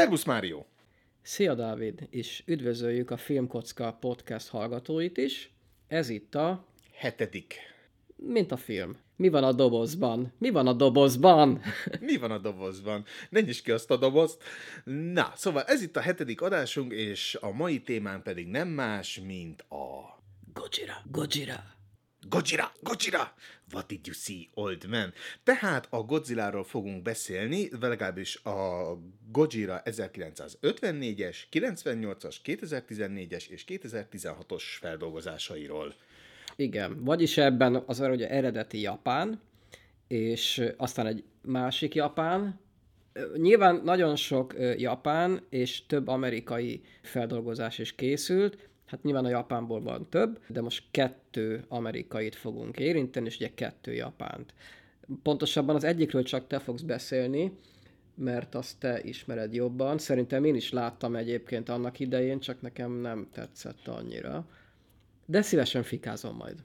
Szervusz Mário! Szia Dávid, és üdvözöljük a Filmkocka podcast hallgatóit is. Ez itt a... Hetedik. Mint a film. Mi van a dobozban? Mi van a dobozban? Mi van a dobozban? Ne nyisd ki azt a dobozt. Na, szóval ez itt a hetedik adásunk, és a mai témán pedig nem más, mint a... Gojira, Gojira. Gojira, Gojira! What did you see, old man? Tehát a Godzilla-ról fogunk beszélni, legalábbis a Gojira 1954-es, 98-as, 2014-es és 2016-os feldolgozásairól. Igen, vagyis ebben az ugye eredeti Japán, és aztán egy másik Japán, Nyilván nagyon sok japán és több amerikai feldolgozás is készült, Hát nyilván a Japánból van több, de most kettő amerikait fogunk érinteni, és ugye kettő japánt. Pontosabban az egyikről csak te fogsz beszélni, mert azt te ismered jobban. Szerintem én is láttam egyébként annak idején, csak nekem nem tetszett annyira. De szívesen fikázom majd.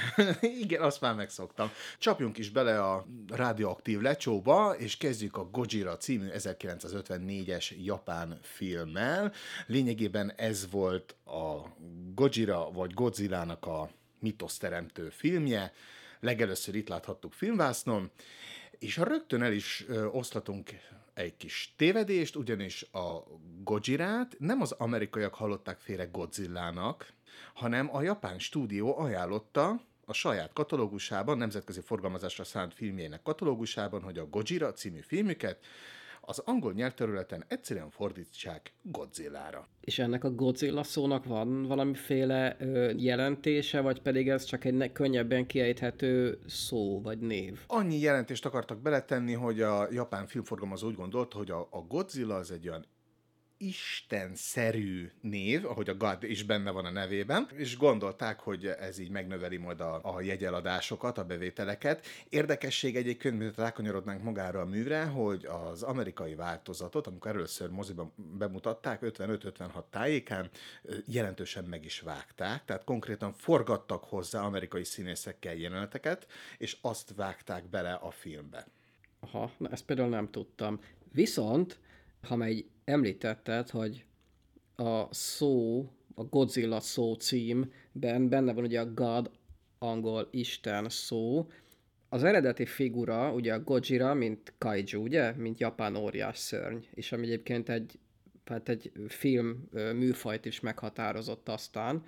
Igen, azt már megszoktam. Csapjunk is bele a radioaktív lecsóba, és kezdjük a Gojira című 1954-es japán filmmel. Lényegében ez volt a Gojira vagy Godzilla-nak a mitoszteremtő filmje. Legelőször itt láthattuk filmvásznon, és ha rögtön el is oszlatunk egy kis tévedést, ugyanis a Gojirát nem az amerikaiak hallották félre Godzillának, hanem a japán stúdió ajánlotta a saját katalógusában, nemzetközi forgalmazásra szánt filmjének katalógusában, hogy a Gojira című filmüket az angol nyelvterületen egyszerűen fordítsák Godzilla-ra. És ennek a Godzilla szónak van valamiféle ö, jelentése, vagy pedig ez csak egy könnyebben kiejthető szó vagy név? Annyi jelentést akartak beletenni, hogy a japán filmforgalmazó úgy gondolta, hogy a, a Godzilla az egy olyan istenszerű név, ahogy a God is benne van a nevében, és gondolták, hogy ez így megnöveli majd a, a jegyeladásokat, a bevételeket. Érdekesség egyébként, mint rákanyarodnánk magára a műre, hogy az amerikai változatot, amikor először moziban bemutatták, 55-56 tájékán, jelentősen meg is vágták, tehát konkrétan forgattak hozzá amerikai színészekkel jeleneteket, és azt vágták bele a filmbe. Aha, na ezt például nem tudtam. Viszont, ha megy említetted, hogy a szó, a Godzilla szó címben benne van ugye a God, angol Isten szó. Az eredeti figura, ugye a Gojira, mint kaiju, ugye, mint japán óriás szörny, és ami egyébként egy, hát egy film műfajt is meghatározott aztán.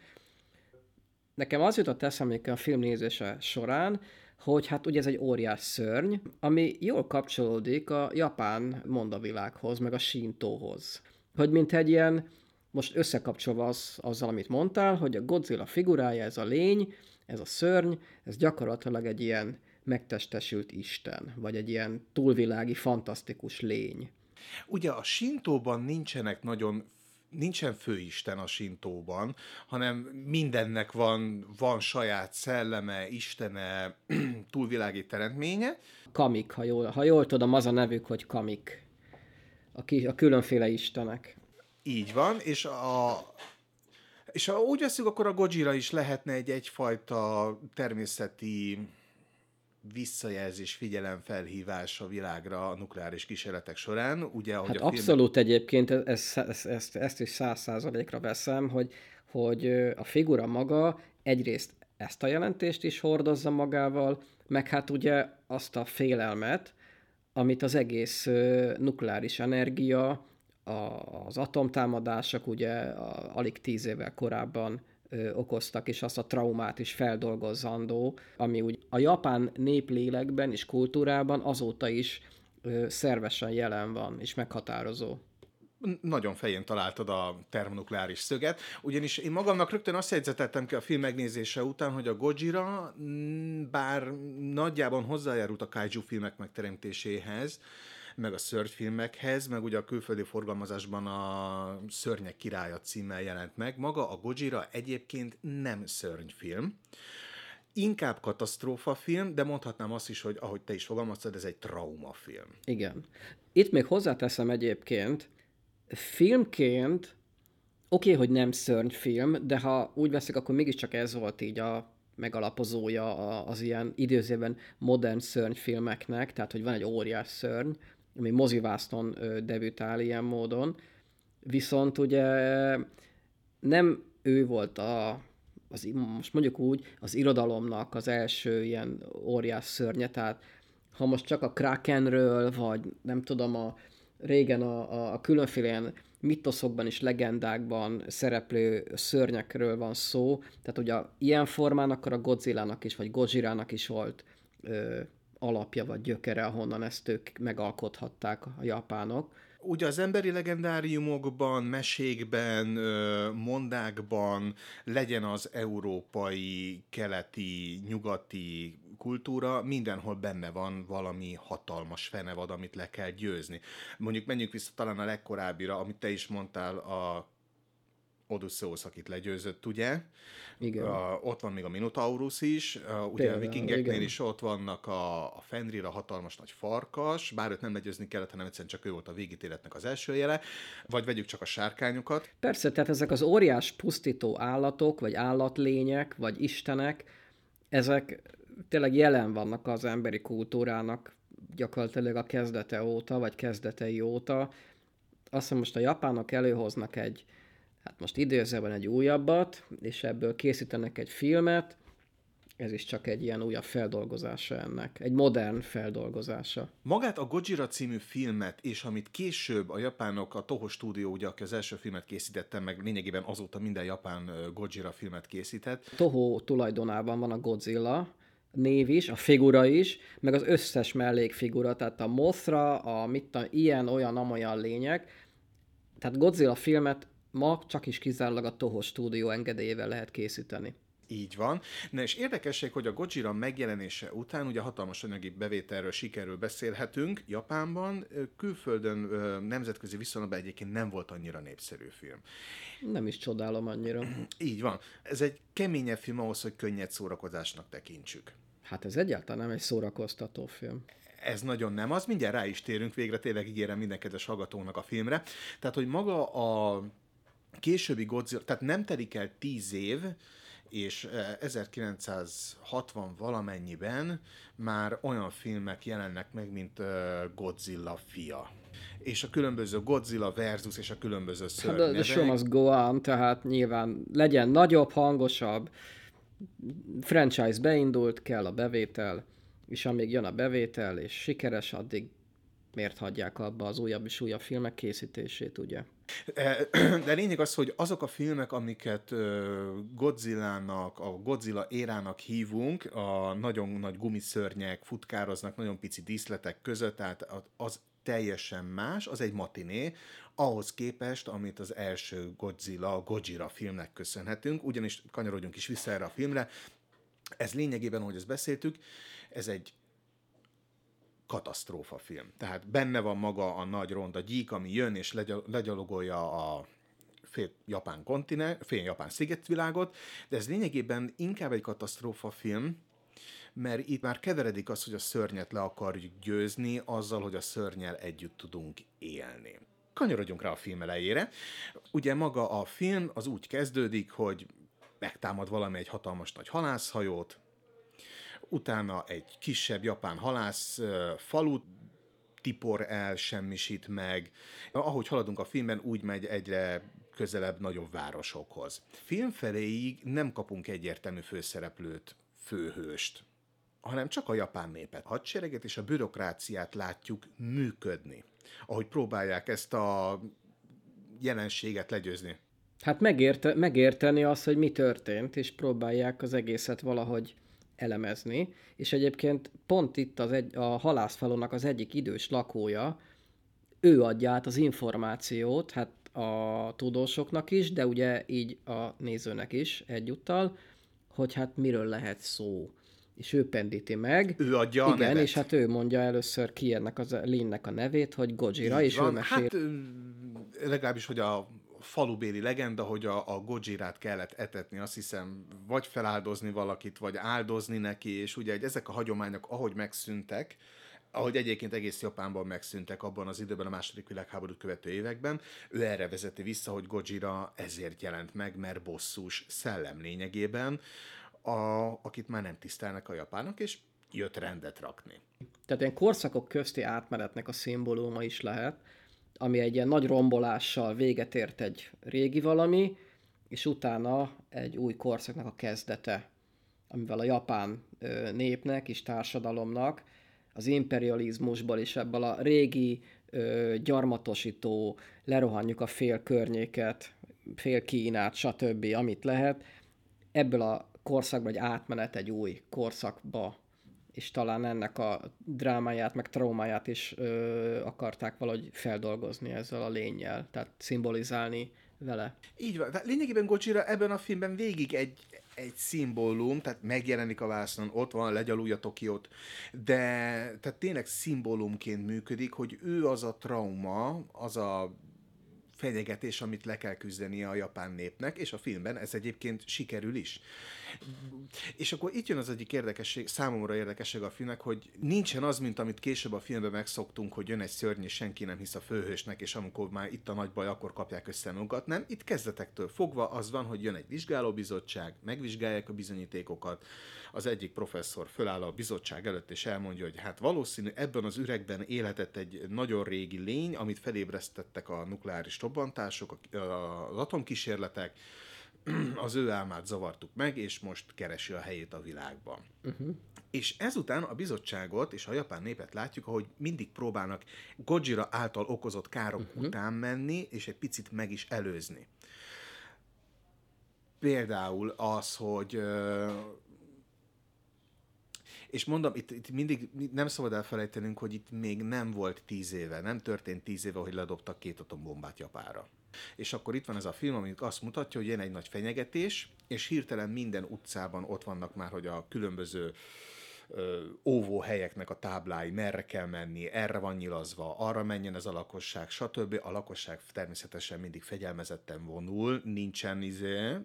Nekem az jutott eszembe a film nézése során, hogy hát ugye ez egy óriás szörny, ami jól kapcsolódik a japán mondavilághoz, meg a sintóhoz. Hogy mint egy ilyen, most összekapcsolva az, azzal, amit mondtál, hogy a Godzilla figurája, ez a lény, ez a szörny, ez gyakorlatilag egy ilyen megtestesült isten, vagy egy ilyen túlvilági, fantasztikus lény. Ugye a sintóban nincsenek nagyon nincsen főisten a sintóban, hanem mindennek van, van saját szelleme, istene, túlvilági teremtménye. Kamik, ha jól, ha jól tudom, az a nevük, hogy kamik. A, ki, a különféle istenek. Így van, és a, és ha úgy veszük, akkor a Gojira is lehetne egy egyfajta természeti visszajelzés, figyelemfelhívás a világra a nukleáris kísérletek során. Ugye, ahogy hát a abszolút film... egyébként ezt, ezt, ezt, ezt is száz százalékra veszem, hogy, hogy a figura maga egyrészt ezt a jelentést is hordozza magával, meg hát ugye azt a félelmet, amit az egész nukleáris energia, az atomtámadások ugye alig tíz évvel korábban okoztak, és azt a traumát is feldolgozandó, ami úgy a japán néplélekben és kultúrában azóta is szervesen jelen van, és meghatározó. Nagyon fején találtad a termonukleáris szöget, ugyanis én magamnak rögtön azt jegyzetettem ki a film megnézése után, hogy a Gojira bár nagyjában hozzájárult a kaiju filmek megteremtéséhez, meg a szörnyfilmekhez, meg ugye a külföldi forgalmazásban a Szörnyek királya címmel jelent meg. Maga a Gojira egyébként nem szörnyfilm, inkább katasztrófafilm, de mondhatnám azt is, hogy ahogy te is fogalmaztad, ez egy traumafilm. Igen. Itt még hozzáteszem egyébként, filmként oké, okay, hogy nem szörnyfilm, de ha úgy veszik, akkor mégiscsak ez volt így a megalapozója az ilyen időzében modern szörnyfilmeknek, tehát hogy van egy óriás szörny, ami mozivászton debütál ilyen módon. Viszont ugye nem ő volt a, az, most mondjuk úgy, az irodalomnak az első ilyen óriás szörnye, tehát ha most csak a Krakenről, vagy nem tudom, a régen a, a, a különféle ilyen mitoszokban és legendákban szereplő szörnyekről van szó, tehát ugye ilyen formán akkor a Godzilla-nak is, vagy Godzilla-nak is volt ö, alapja vagy gyökere, ahonnan ezt ők megalkothatták a japánok. Ugye az emberi legendáriumokban, mesékben, mondákban legyen az európai, keleti, nyugati kultúra, mindenhol benne van valami hatalmas fenevad, amit le kell győzni. Mondjuk menjünk vissza talán a legkorábbira, amit te is mondtál, a Odysseus, akit legyőzött, ugye? Igen. A, ott van még a Minotaurus is, a, ugye Például, a vikingeknél igen. is ott vannak a, a Fenrir, a hatalmas nagy farkas, bár őt nem legyőzni kellett, hanem egyszerűen csak ő volt a végítéletnek az első jele, vagy vegyük csak a sárkányokat. Persze, tehát ezek az óriás pusztító állatok, vagy állatlények, vagy istenek, ezek tényleg jelen vannak az emberi kultúrának gyakorlatilag a kezdete óta, vagy kezdetei óta. Azt hiszem most a japánok előhoznak egy, hát most időzőben egy újabbat, és ebből készítenek egy filmet, ez is csak egy ilyen újabb feldolgozása ennek, egy modern feldolgozása. Magát a Gojira című filmet, és amit később a japánok, a Toho stúdió, ugye, aki az első filmet készítette, meg lényegében azóta minden japán Gojira filmet készített. Toho tulajdonában van a Godzilla, név is, a figura is, meg az összes mellékfigura, tehát a Mothra, a mit tudom, ilyen, olyan, amolyan lények. Tehát Godzilla filmet ma csak is kizárólag a Toho stúdió engedélyével lehet készíteni. Így van. Na és érdekesség, hogy a Gojira megjelenése után ugye hatalmas anyagi bevételről, sikerről beszélhetünk Japánban, külföldön nemzetközi viszonylatban egyébként nem volt annyira népszerű film. Nem is csodálom annyira. Így van. Ez egy keményebb film ahhoz, hogy könnyed szórakozásnak tekintsük. Hát ez egyáltalán nem egy szórakoztató film ez nagyon nem az, mindjárt rá is térünk végre, tényleg ígérem minden kedves hallgatónak a filmre. Tehát, hogy maga a későbbi Godzilla, tehát nem telik el tíz év, és 1960 e, valamennyiben már olyan filmek jelennek meg, mint Godzilla fia. És a különböző Godzilla versus és a különböző. Hát the show must go on, tehát nyilván legyen nagyobb, hangosabb, franchise beindult, kell a bevétel, és amíg jön a bevétel, és sikeres, addig miért hagyják abba az újabb és újabb filmek készítését, ugye? E, de lényeg az, hogy azok a filmek, amiket Godzilla-nak, a Godzilla érának hívunk, a nagyon nagy gumiszörnyek futkároznak nagyon pici díszletek között, tehát az teljesen más, az egy matiné, ahhoz képest, amit az első Godzilla, a Gojira filmnek köszönhetünk, ugyanis kanyarodjunk is vissza erre a filmre, ez lényegében, ahogy ezt beszéltük, ez egy katasztrófa film. Tehát benne van maga a nagy ronda gyík, ami jön és legyalogolja a fél japán kontinent, fél japán szigetvilágot, de ez lényegében inkább egy katasztrófa film, mert itt már keveredik az, hogy a szörnyet le akarjuk győzni, azzal, hogy a szörnyel együtt tudunk élni. Kanyarodjunk rá a film elejére. Ugye maga a film az úgy kezdődik, hogy megtámad valami egy hatalmas nagy halászhajót, utána egy kisebb japán halász falut tipor el, semmisít meg. Ahogy haladunk a filmben, úgy megy egyre közelebb nagyobb városokhoz. Film feléig nem kapunk egyértelmű főszereplőt, főhőst, hanem csak a japán népet, hadsereget és a bürokráciát látjuk működni, ahogy próbálják ezt a jelenséget legyőzni. Hát megérte, megérteni azt, hogy mi történt, és próbálják az egészet valahogy elemezni, és egyébként pont itt az egy, a halászfalónak az egyik idős lakója, ő adja át az információt, hát a tudósoknak is, de ugye így a nézőnek is egyúttal, hogy hát miről lehet szó. És ő pendíti meg. Ő adja Igen, a nevet. és hát ő mondja először ki ennek az Linnek a nevét, hogy Gojira, Így és van. ő mesél. Hát legalábbis, hogy a falubéli legenda, hogy a, a Gojirát kellett etetni, azt hiszem, vagy feláldozni valakit, vagy áldozni neki, és ugye hogy ezek a hagyományok, ahogy megszűntek, ahogy egyébként egész Japánban megszűntek abban az időben, a második világháborút követő években, ő erre vezeti vissza, hogy Gojira ezért jelent meg, mert bosszús szellem lényegében, a, akit már nem tisztelnek a japánok, és jött rendet rakni. Tehát ilyen korszakok közti átmenetnek a szimbóluma is lehet, ami egy ilyen nagy rombolással véget ért egy régi valami, és utána egy új korszaknak a kezdete, amivel a japán népnek és társadalomnak az imperializmusból és ebből a régi gyarmatosító, lerohanjuk a fél környéket, fél Kínát, stb., amit lehet, ebből a korszakban egy átmenet egy új korszakba, és talán ennek a drámáját, meg traumáját is ö, akarták valahogy feldolgozni ezzel a lényel, tehát szimbolizálni vele. Így van. Tehát lényegében Gojira ebben a filmben végig egy, egy szimbólum, tehát megjelenik a vásznon, ott van, legyalulja Tokiót, de tehát tényleg szimbólumként működik, hogy ő az a trauma, az a fenyegetés, amit le kell küzdeni a japán népnek, és a filmben ez egyébként sikerül is. És akkor itt jön az egyik érdekesség, számomra érdekesség a filmnek, hogy nincsen az, mint amit később a filmben megszoktunk, hogy jön egy szörny, és senki nem hisz a főhősnek, és amikor már itt a nagy baj, akkor kapják össze magukat. Nem, itt kezdetektől fogva az van, hogy jön egy vizsgálóbizottság, megvizsgálják a bizonyítékokat, az egyik professzor föláll a bizottság előtt, és elmondja, hogy hát valószínű ebben az üregben élhetett egy nagyon régi lény, amit felébresztettek a nukleáris robbantások, az atomkísérletek, az ő álmát zavartuk meg, és most keresi a helyét a világban. Uh-huh. És ezután a bizottságot és a japán népet látjuk, ahogy mindig próbálnak Gojira által okozott károk uh-huh. után menni, és egy picit meg is előzni. Például az, hogy és mondom, itt, itt mindig nem szabad elfelejtenünk, hogy itt még nem volt tíz éve, nem történt tíz éve, hogy ledobtak két atombombát Japára. És akkor itt van ez a film, ami azt mutatja, hogy jön egy nagy fenyegetés, és hirtelen minden utcában ott vannak már, hogy a különböző óvó helyeknek a táblái, merre kell menni, erre van nyilazva, arra menjen ez a lakosság, stb. A lakosság természetesen mindig fegyelmezetten vonul, nincsen izé,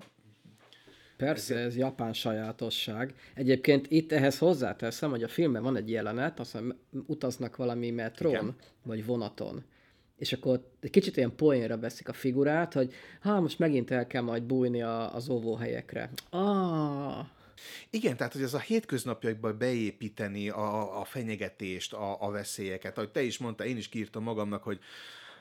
Persze, ez japán sajátosság. Egyébként itt ehhez hozzáteszem, hogy a filmben van egy jelenet, azt hiszem utaznak valami metrón, Igen. vagy vonaton. És akkor egy kicsit ilyen poénra veszik a figurát, hogy ha most megint el kell majd bújni a, az óvóhelyekre. Ah, igen, tehát hogy ez a hétköznapjaikban beépíteni a, a fenyegetést, a, a veszélyeket. Ahogy te is mondta, én is kiírtam magamnak, hogy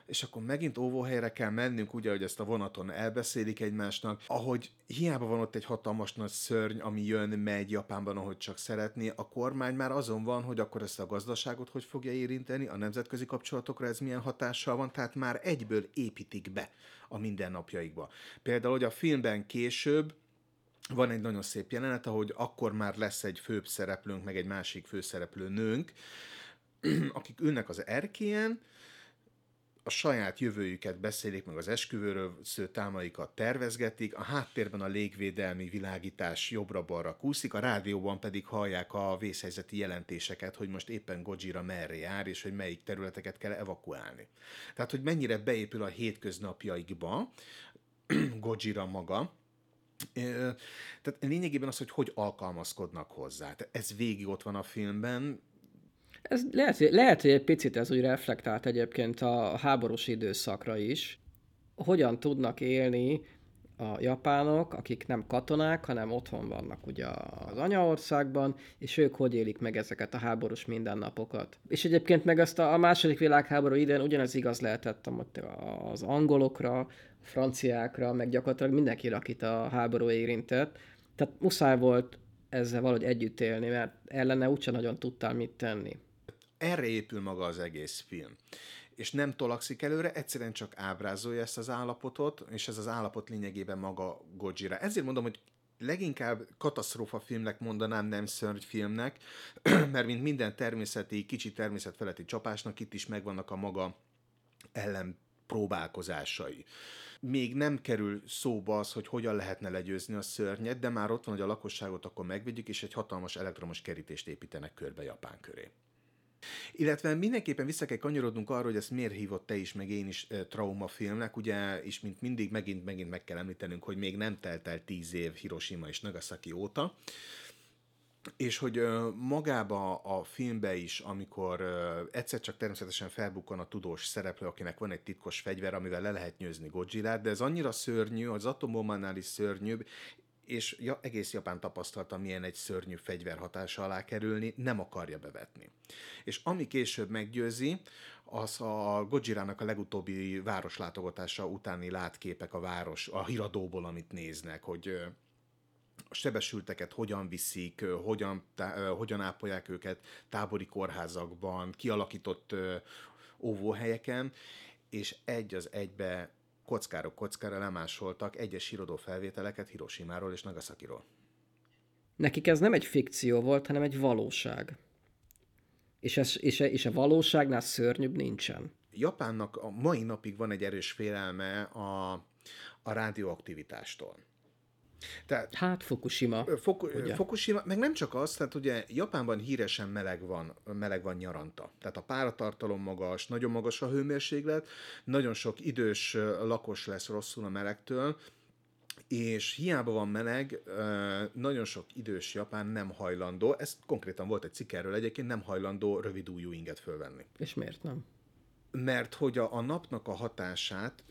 és akkor megint óvóhelyre kell mennünk, ugye, hogy ezt a vonaton elbeszélik egymásnak, ahogy hiába van ott egy hatalmas nagy szörny, ami jön, megy Japánban, ahogy csak szeretné, a kormány már azon van, hogy akkor ezt a gazdaságot hogy fogja érinteni, a nemzetközi kapcsolatokra ez milyen hatással van, tehát már egyből építik be a mindennapjaikba. Például, hogy a filmben később van egy nagyon szép jelenet, ahogy akkor már lesz egy főbb szereplőnk, meg egy másik főszereplő nőnk, akik ülnek az erkélyen, a saját jövőjüket beszélik, meg az esküvőről sző támaikat tervezgetik, a háttérben a légvédelmi világítás jobbra-balra kúszik, a rádióban pedig hallják a vészhelyzeti jelentéseket, hogy most éppen Gojira merre jár, és hogy melyik területeket kell evakuálni. Tehát, hogy mennyire beépül a hétköznapjaikba Gojira maga, tehát lényegében az, hogy hogy alkalmazkodnak hozzá. Ez végig ott van a filmben, ez lehet, lehet, hogy egy picit ez úgy reflektált egyébként a háborús időszakra is. Hogyan tudnak élni a japánok, akik nem katonák, hanem otthon vannak ugye az anyaországban, és ők hogy élik meg ezeket a háborús mindennapokat. És egyébként meg ezt a, a második világháború idején ugyanez igaz lehetett az angolokra, franciákra, meg gyakorlatilag mindenki, akit a háború érintett. Tehát muszáj volt ezzel valahogy együtt élni, mert ellene úgyse nagyon tudtál mit tenni. Erre épül maga az egész film. És nem tolakszik előre, egyszerűen csak ábrázolja ezt az állapotot, és ez az állapot lényegében maga Gojira. Ezért mondom, hogy leginkább katasztrófa filmnek mondanám, nem filmnek, mert mint minden természeti, kicsi természetfeletti csapásnak itt is megvannak a maga ellen próbálkozásai. Még nem kerül szóba az, hogy hogyan lehetne legyőzni a szörnyet, de már ott van, hogy a lakosságot akkor megvegyük, és egy hatalmas elektromos kerítést építenek körbe Japán köré. Illetve mindenképpen vissza kell kanyarodnunk arra, hogy ezt miért hívott te is, meg én is traumafilmnek, ugye, és mint mindig megint, megint meg kell említenünk, hogy még nem telt el tíz év Hiroshima és Nagasaki óta, és hogy magába a filmbe is, amikor egyszer csak természetesen felbukkan a tudós szereplő, akinek van egy titkos fegyver, amivel le lehet nyőzni Godzilla, de ez annyira szörnyű, az atombombánál is szörnyűbb, és ja, egész Japán tapasztalta, milyen egy szörnyű fegyver hatása alá kerülni, nem akarja bevetni. És ami később meggyőzi, az a Gojirának a legutóbbi városlátogatása utáni látképek a város, a híradóból, amit néznek, hogy a sebesülteket hogyan viszik, hogyan, tá, hogyan ápolják őket tábori kórházakban, kialakított óvóhelyeken, és egy az egybe kockáról kockára lemásoltak egyes hírodó felvételeket Hiroshimáról és Nagasakiról. Nekik ez nem egy fikció volt, hanem egy valóság. És, ez, és, és a valóságnál szörnyűbb nincsen. Japánnak a mai napig van egy erős félelme a, a rádióaktivitástól. Tehát, hát Fukushima. Foku, Fukushima, meg nem csak az, tehát ugye Japánban híresen meleg van, meleg van nyaranta. Tehát a páratartalom magas, nagyon magas a hőmérséklet, nagyon sok idős lakos lesz rosszul a melegtől, és hiába van meleg, nagyon sok idős japán nem hajlandó, ez konkrétan volt egy cikk erről egyébként, nem hajlandó rövid újú inget fölvenni. És miért nem? Mert hogy a, a napnak a hatását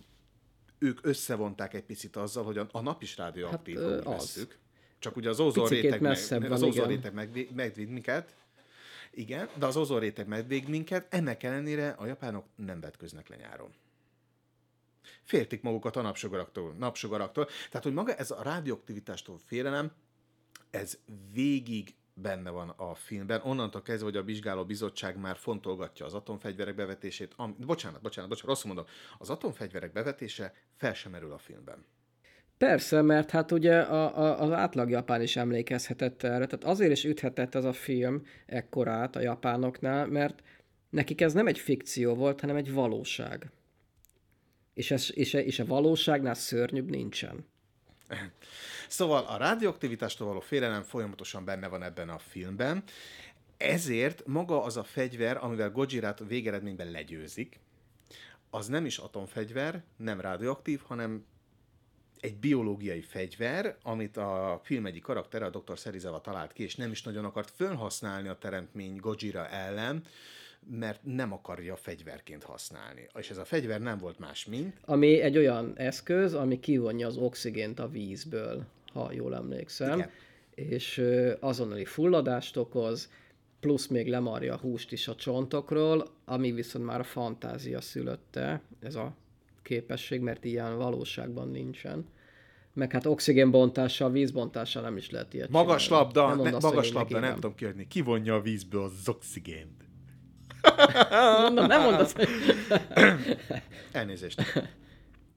ők összevonták egy picit azzal, hogy a, a nap is rádióaktív, hát, vesszük. Csak ugye az ozonréteg meg, van, az ozonréteg megvéd, megvéd minket, igen, de az ozonréteg megvéd minket, ennek ellenére a japánok nem vetköznek le nyáron. Féltik magukat a napsugaraktól, napsugaraktól. Tehát, hogy maga ez a rádióaktivitástól félelem, ez végig benne van a filmben. Onnantól kezdve, hogy a vizsgáló bizottság már fontolgatja az atomfegyverek bevetését. Am, bocsánat, bocsánat, bocsánat, rosszul mondom. Az atomfegyverek bevetése fel sem merül a filmben. Persze, mert hát ugye a, a, az átlag japán is emlékezhetett erre, tehát azért is üthetett ez a film ekkorát a japánoknál, mert nekik ez nem egy fikció volt, hanem egy valóság. És, ez, és, és a valóságnál szörnyűbb nincsen. Szóval a radioaktivitástól való félelem folyamatosan benne van ebben a filmben, ezért maga az a fegyver, amivel Gojirát végeredményben legyőzik, az nem is atomfegyver, nem radioaktív, hanem egy biológiai fegyver, amit a film egyik karaktere, a Dr. Serizawa talált ki, és nem is nagyon akart felhasználni a teremtmény Gojira ellen, mert nem akarja fegyverként használni. És ez a fegyver nem volt más, mint... Ami egy olyan eszköz, ami kivonja az oxigént a vízből, ha jól emlékszem, Igen. és azonnali fulladást okoz, plusz még lemarja a húst is a csontokról, ami viszont már a fantázia szülötte, ez a képesség, mert ilyen valóságban nincsen. Meg hát oxigénbontással, vízbontással nem is lehet ilyet Magas csinálni. labda, nem, ne, magas labda, nem tudom kiadni. Kivonja a vízből az oxigént. Mondom, nem mondasz. Elnézést.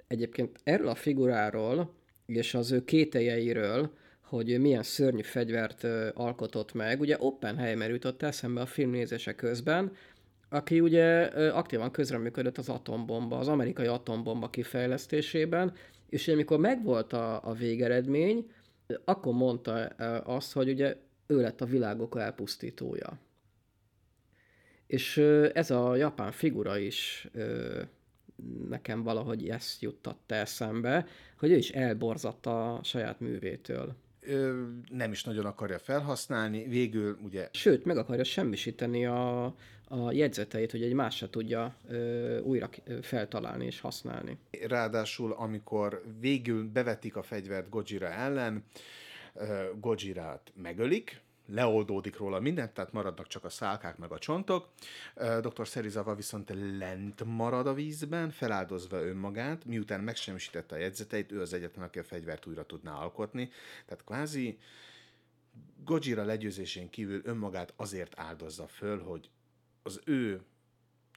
Egyébként erről a figuráról és az ő kételjeiről, hogy ő milyen szörnyű fegyvert alkotott meg, ugye Oppenheimer jutott eszembe a filmnézése közben, aki ugye aktívan közreműködött az atombomba, az amerikai atombomba kifejlesztésében, és amikor megvolt a, a végeredmény, akkor mondta azt, hogy ugye ő lett a világok elpusztítója. És ez a japán figura is nekem valahogy ezt juttatta eszembe, hogy ő is elborzatta a saját művétől. Ö, nem is nagyon akarja felhasználni, végül ugye... Sőt, meg akarja semmisíteni a, a jegyzeteit, hogy egy más se tudja ö, újra feltalálni és használni. Ráadásul, amikor végül bevetik a fegyvert Gojira ellen, Gojirát megölik, leoldódik róla mindent, tehát maradnak csak a szálkák meg a csontok. Dr. Szerizawa viszont lent marad a vízben, feláldozva önmagát, miután megsemmisítette a jegyzeteit, ő az egyetlen, aki a fegyvert újra tudná alkotni. Tehát kvázi Gojira legyőzésén kívül önmagát azért áldozza föl, hogy az ő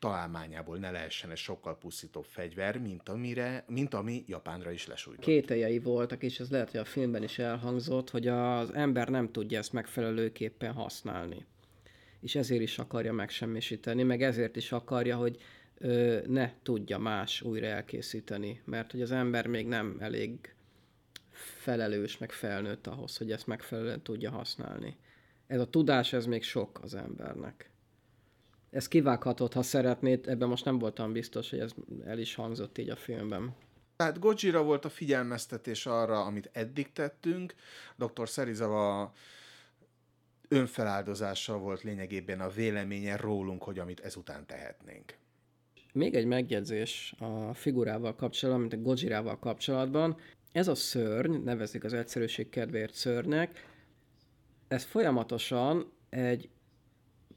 találmányából ne lehessen egy sokkal pusztítóbb fegyver, mint, amire, mint ami Japánra is lesújtott. Kételjei voltak, és ez lehet, hogy a filmben is elhangzott, hogy az ember nem tudja ezt megfelelőképpen használni. És ezért is akarja megsemmisíteni, meg ezért is akarja, hogy ö, ne tudja más újra elkészíteni, mert hogy az ember még nem elég felelős, meg felnőtt ahhoz, hogy ezt megfelelően tudja használni. Ez a tudás, ez még sok az embernek ez kivághatod, ha szeretnéd, ebben most nem voltam biztos, hogy ez el is hangzott így a filmben. Tehát Gojira volt a figyelmeztetés arra, amit eddig tettünk, dr. Szerizawa önfeláldozással volt lényegében a véleménye rólunk, hogy amit ezután tehetnénk. Még egy megjegyzés a figurával kapcsolatban, mint a Gojirával kapcsolatban. ez a szörny, nevezik az egyszerűség kedvéért szörnyek, ez folyamatosan egy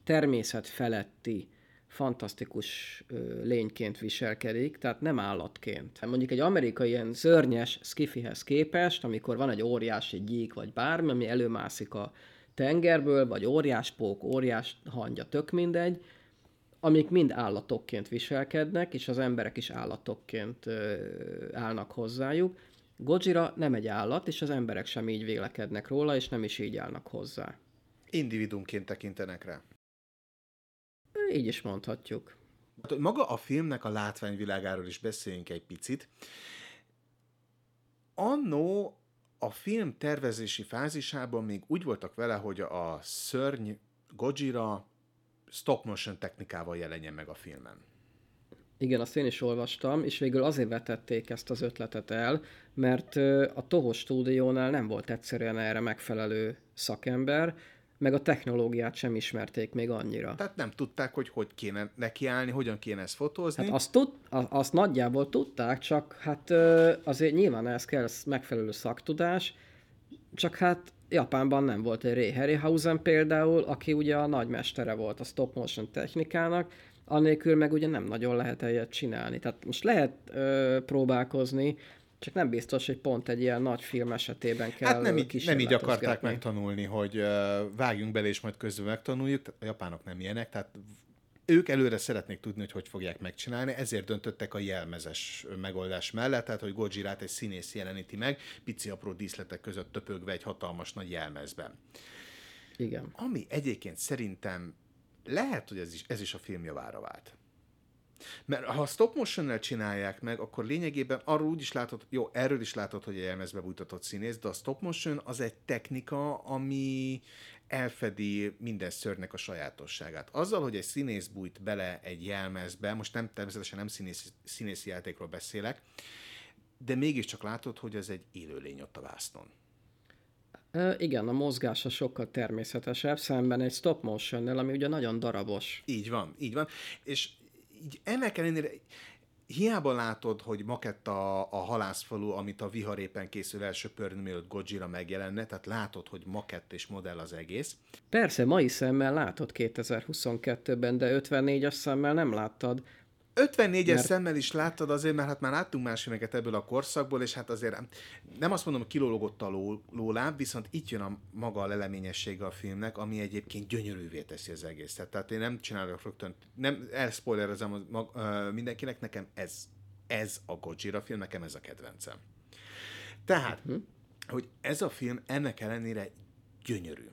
természet feletti fantasztikus lényként viselkedik, tehát nem állatként. Mondjuk egy amerikai ilyen szörnyes skifihez képest, amikor van egy óriási gyík vagy bármi, ami előmászik a tengerből, vagy óriás pók, óriás hangya, tök mindegy, amik mind állatokként viselkednek, és az emberek is állatokként állnak hozzájuk. Gojira nem egy állat, és az emberek sem így vélekednek róla, és nem is így állnak hozzá. Individumként tekintenek rá. Így is mondhatjuk. Hát, maga a filmnek a látványvilágáról is beszéljünk egy picit. Annó a film tervezési fázisában még úgy voltak vele, hogy a szörny Gojira stop motion technikával jelenjen meg a filmen. Igen, azt én is olvastam, és végül azért vetették ezt az ötletet el, mert a Toho stúdiónál nem volt egyszerűen erre megfelelő szakember, meg a technológiát sem ismerték még annyira. Tehát nem tudták, hogy hogy kéne nekiállni, hogyan kéne ezt fotózni. Hát azt, tud, azt nagyjából tudták, csak hát azért nyilván ez kell megfelelő szaktudás, csak hát Japánban nem volt egy Ray Harryhausen például, aki ugye a nagymestere volt a stop motion technikának, annélkül meg ugye nem nagyon lehet ilyet csinálni. Tehát most lehet ö, próbálkozni, csak nem biztos, hogy pont egy ilyen nagy film esetében kell Hát nem így, nem így akarták megtanulni, hogy vágjunk bele, és majd közben megtanuljuk. A japánok nem ilyenek, tehát ők előre szeretnék tudni, hogy hogy fogják megcsinálni, ezért döntöttek a jelmezes megoldás mellett, tehát hogy Gojirát egy színész jeleníti meg, pici apró díszletek között töpögve egy hatalmas nagy jelmezben. Igen. Ami egyébként szerintem lehet, hogy ez is, ez is a film javára vált. Mert ha stop motion csinálják meg, akkor lényegében arról úgy is látod, jó, erről is látod, hogy egy jelmezbe bújtatott színész, de a stop motion az egy technika, ami elfedi minden szörnek a sajátosságát. Azzal, hogy egy színész bújt bele egy jelmezbe, most nem természetesen nem színész, színészi játékról beszélek, de mégiscsak látod, hogy ez egy élőlény ott a vásznon. E, igen, a mozgása sokkal természetesebb, szemben egy stop motion ami ugye nagyon darabos. Így van, így van. És így ennek ellenére hiába látod, hogy maketta a halászfalu, amit a viharépen készül első pörni, mielőtt Godzilla megjelenne, tehát látod, hogy makett és modell az egész. Persze, mai szemmel látod 2022-ben, de 54-as szemmel nem láttad. 54-es mert... szemmel is láttad azért, mert hát már láttunk más filmeket ebből a korszakból, és hát azért nem azt mondom, hogy kilólogott a ló, lóláb, viszont itt jön a maga a leleményessége a filmnek, ami egyébként gyönyörűvé teszi az egészet. Tehát én nem csinálok rögtön, nem elspoilerezem mag, uh, mindenkinek, nekem ez, ez a Gojira film, nekem ez a kedvencem. Tehát, uh-huh. hogy ez a film ennek ellenére gyönyörű.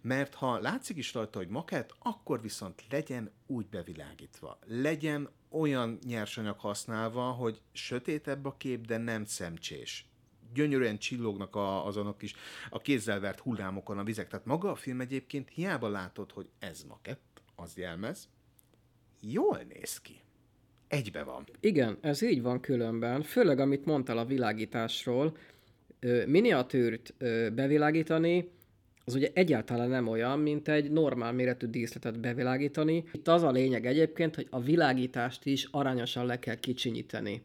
Mert ha látszik is rajta, hogy makett, akkor viszont legyen úgy bevilágítva. Legyen olyan nyersanyag használva, hogy sötétebb a kép, de nem szemcsés. Gyönyörűen csillognak a, azonok is a kézzel vert hullámokon a vizek. Tehát maga a film egyébként hiába látod, hogy ez makett, az jelmez, jól néz ki. Egybe van. Igen, ez így van különben. Főleg, amit mondtál a világításról, miniatűrt bevilágítani, az ugye egyáltalán nem olyan, mint egy normál méretű díszletet bevilágítani. Itt az a lényeg egyébként, hogy a világítást is arányosan le kell kicsinyíteni.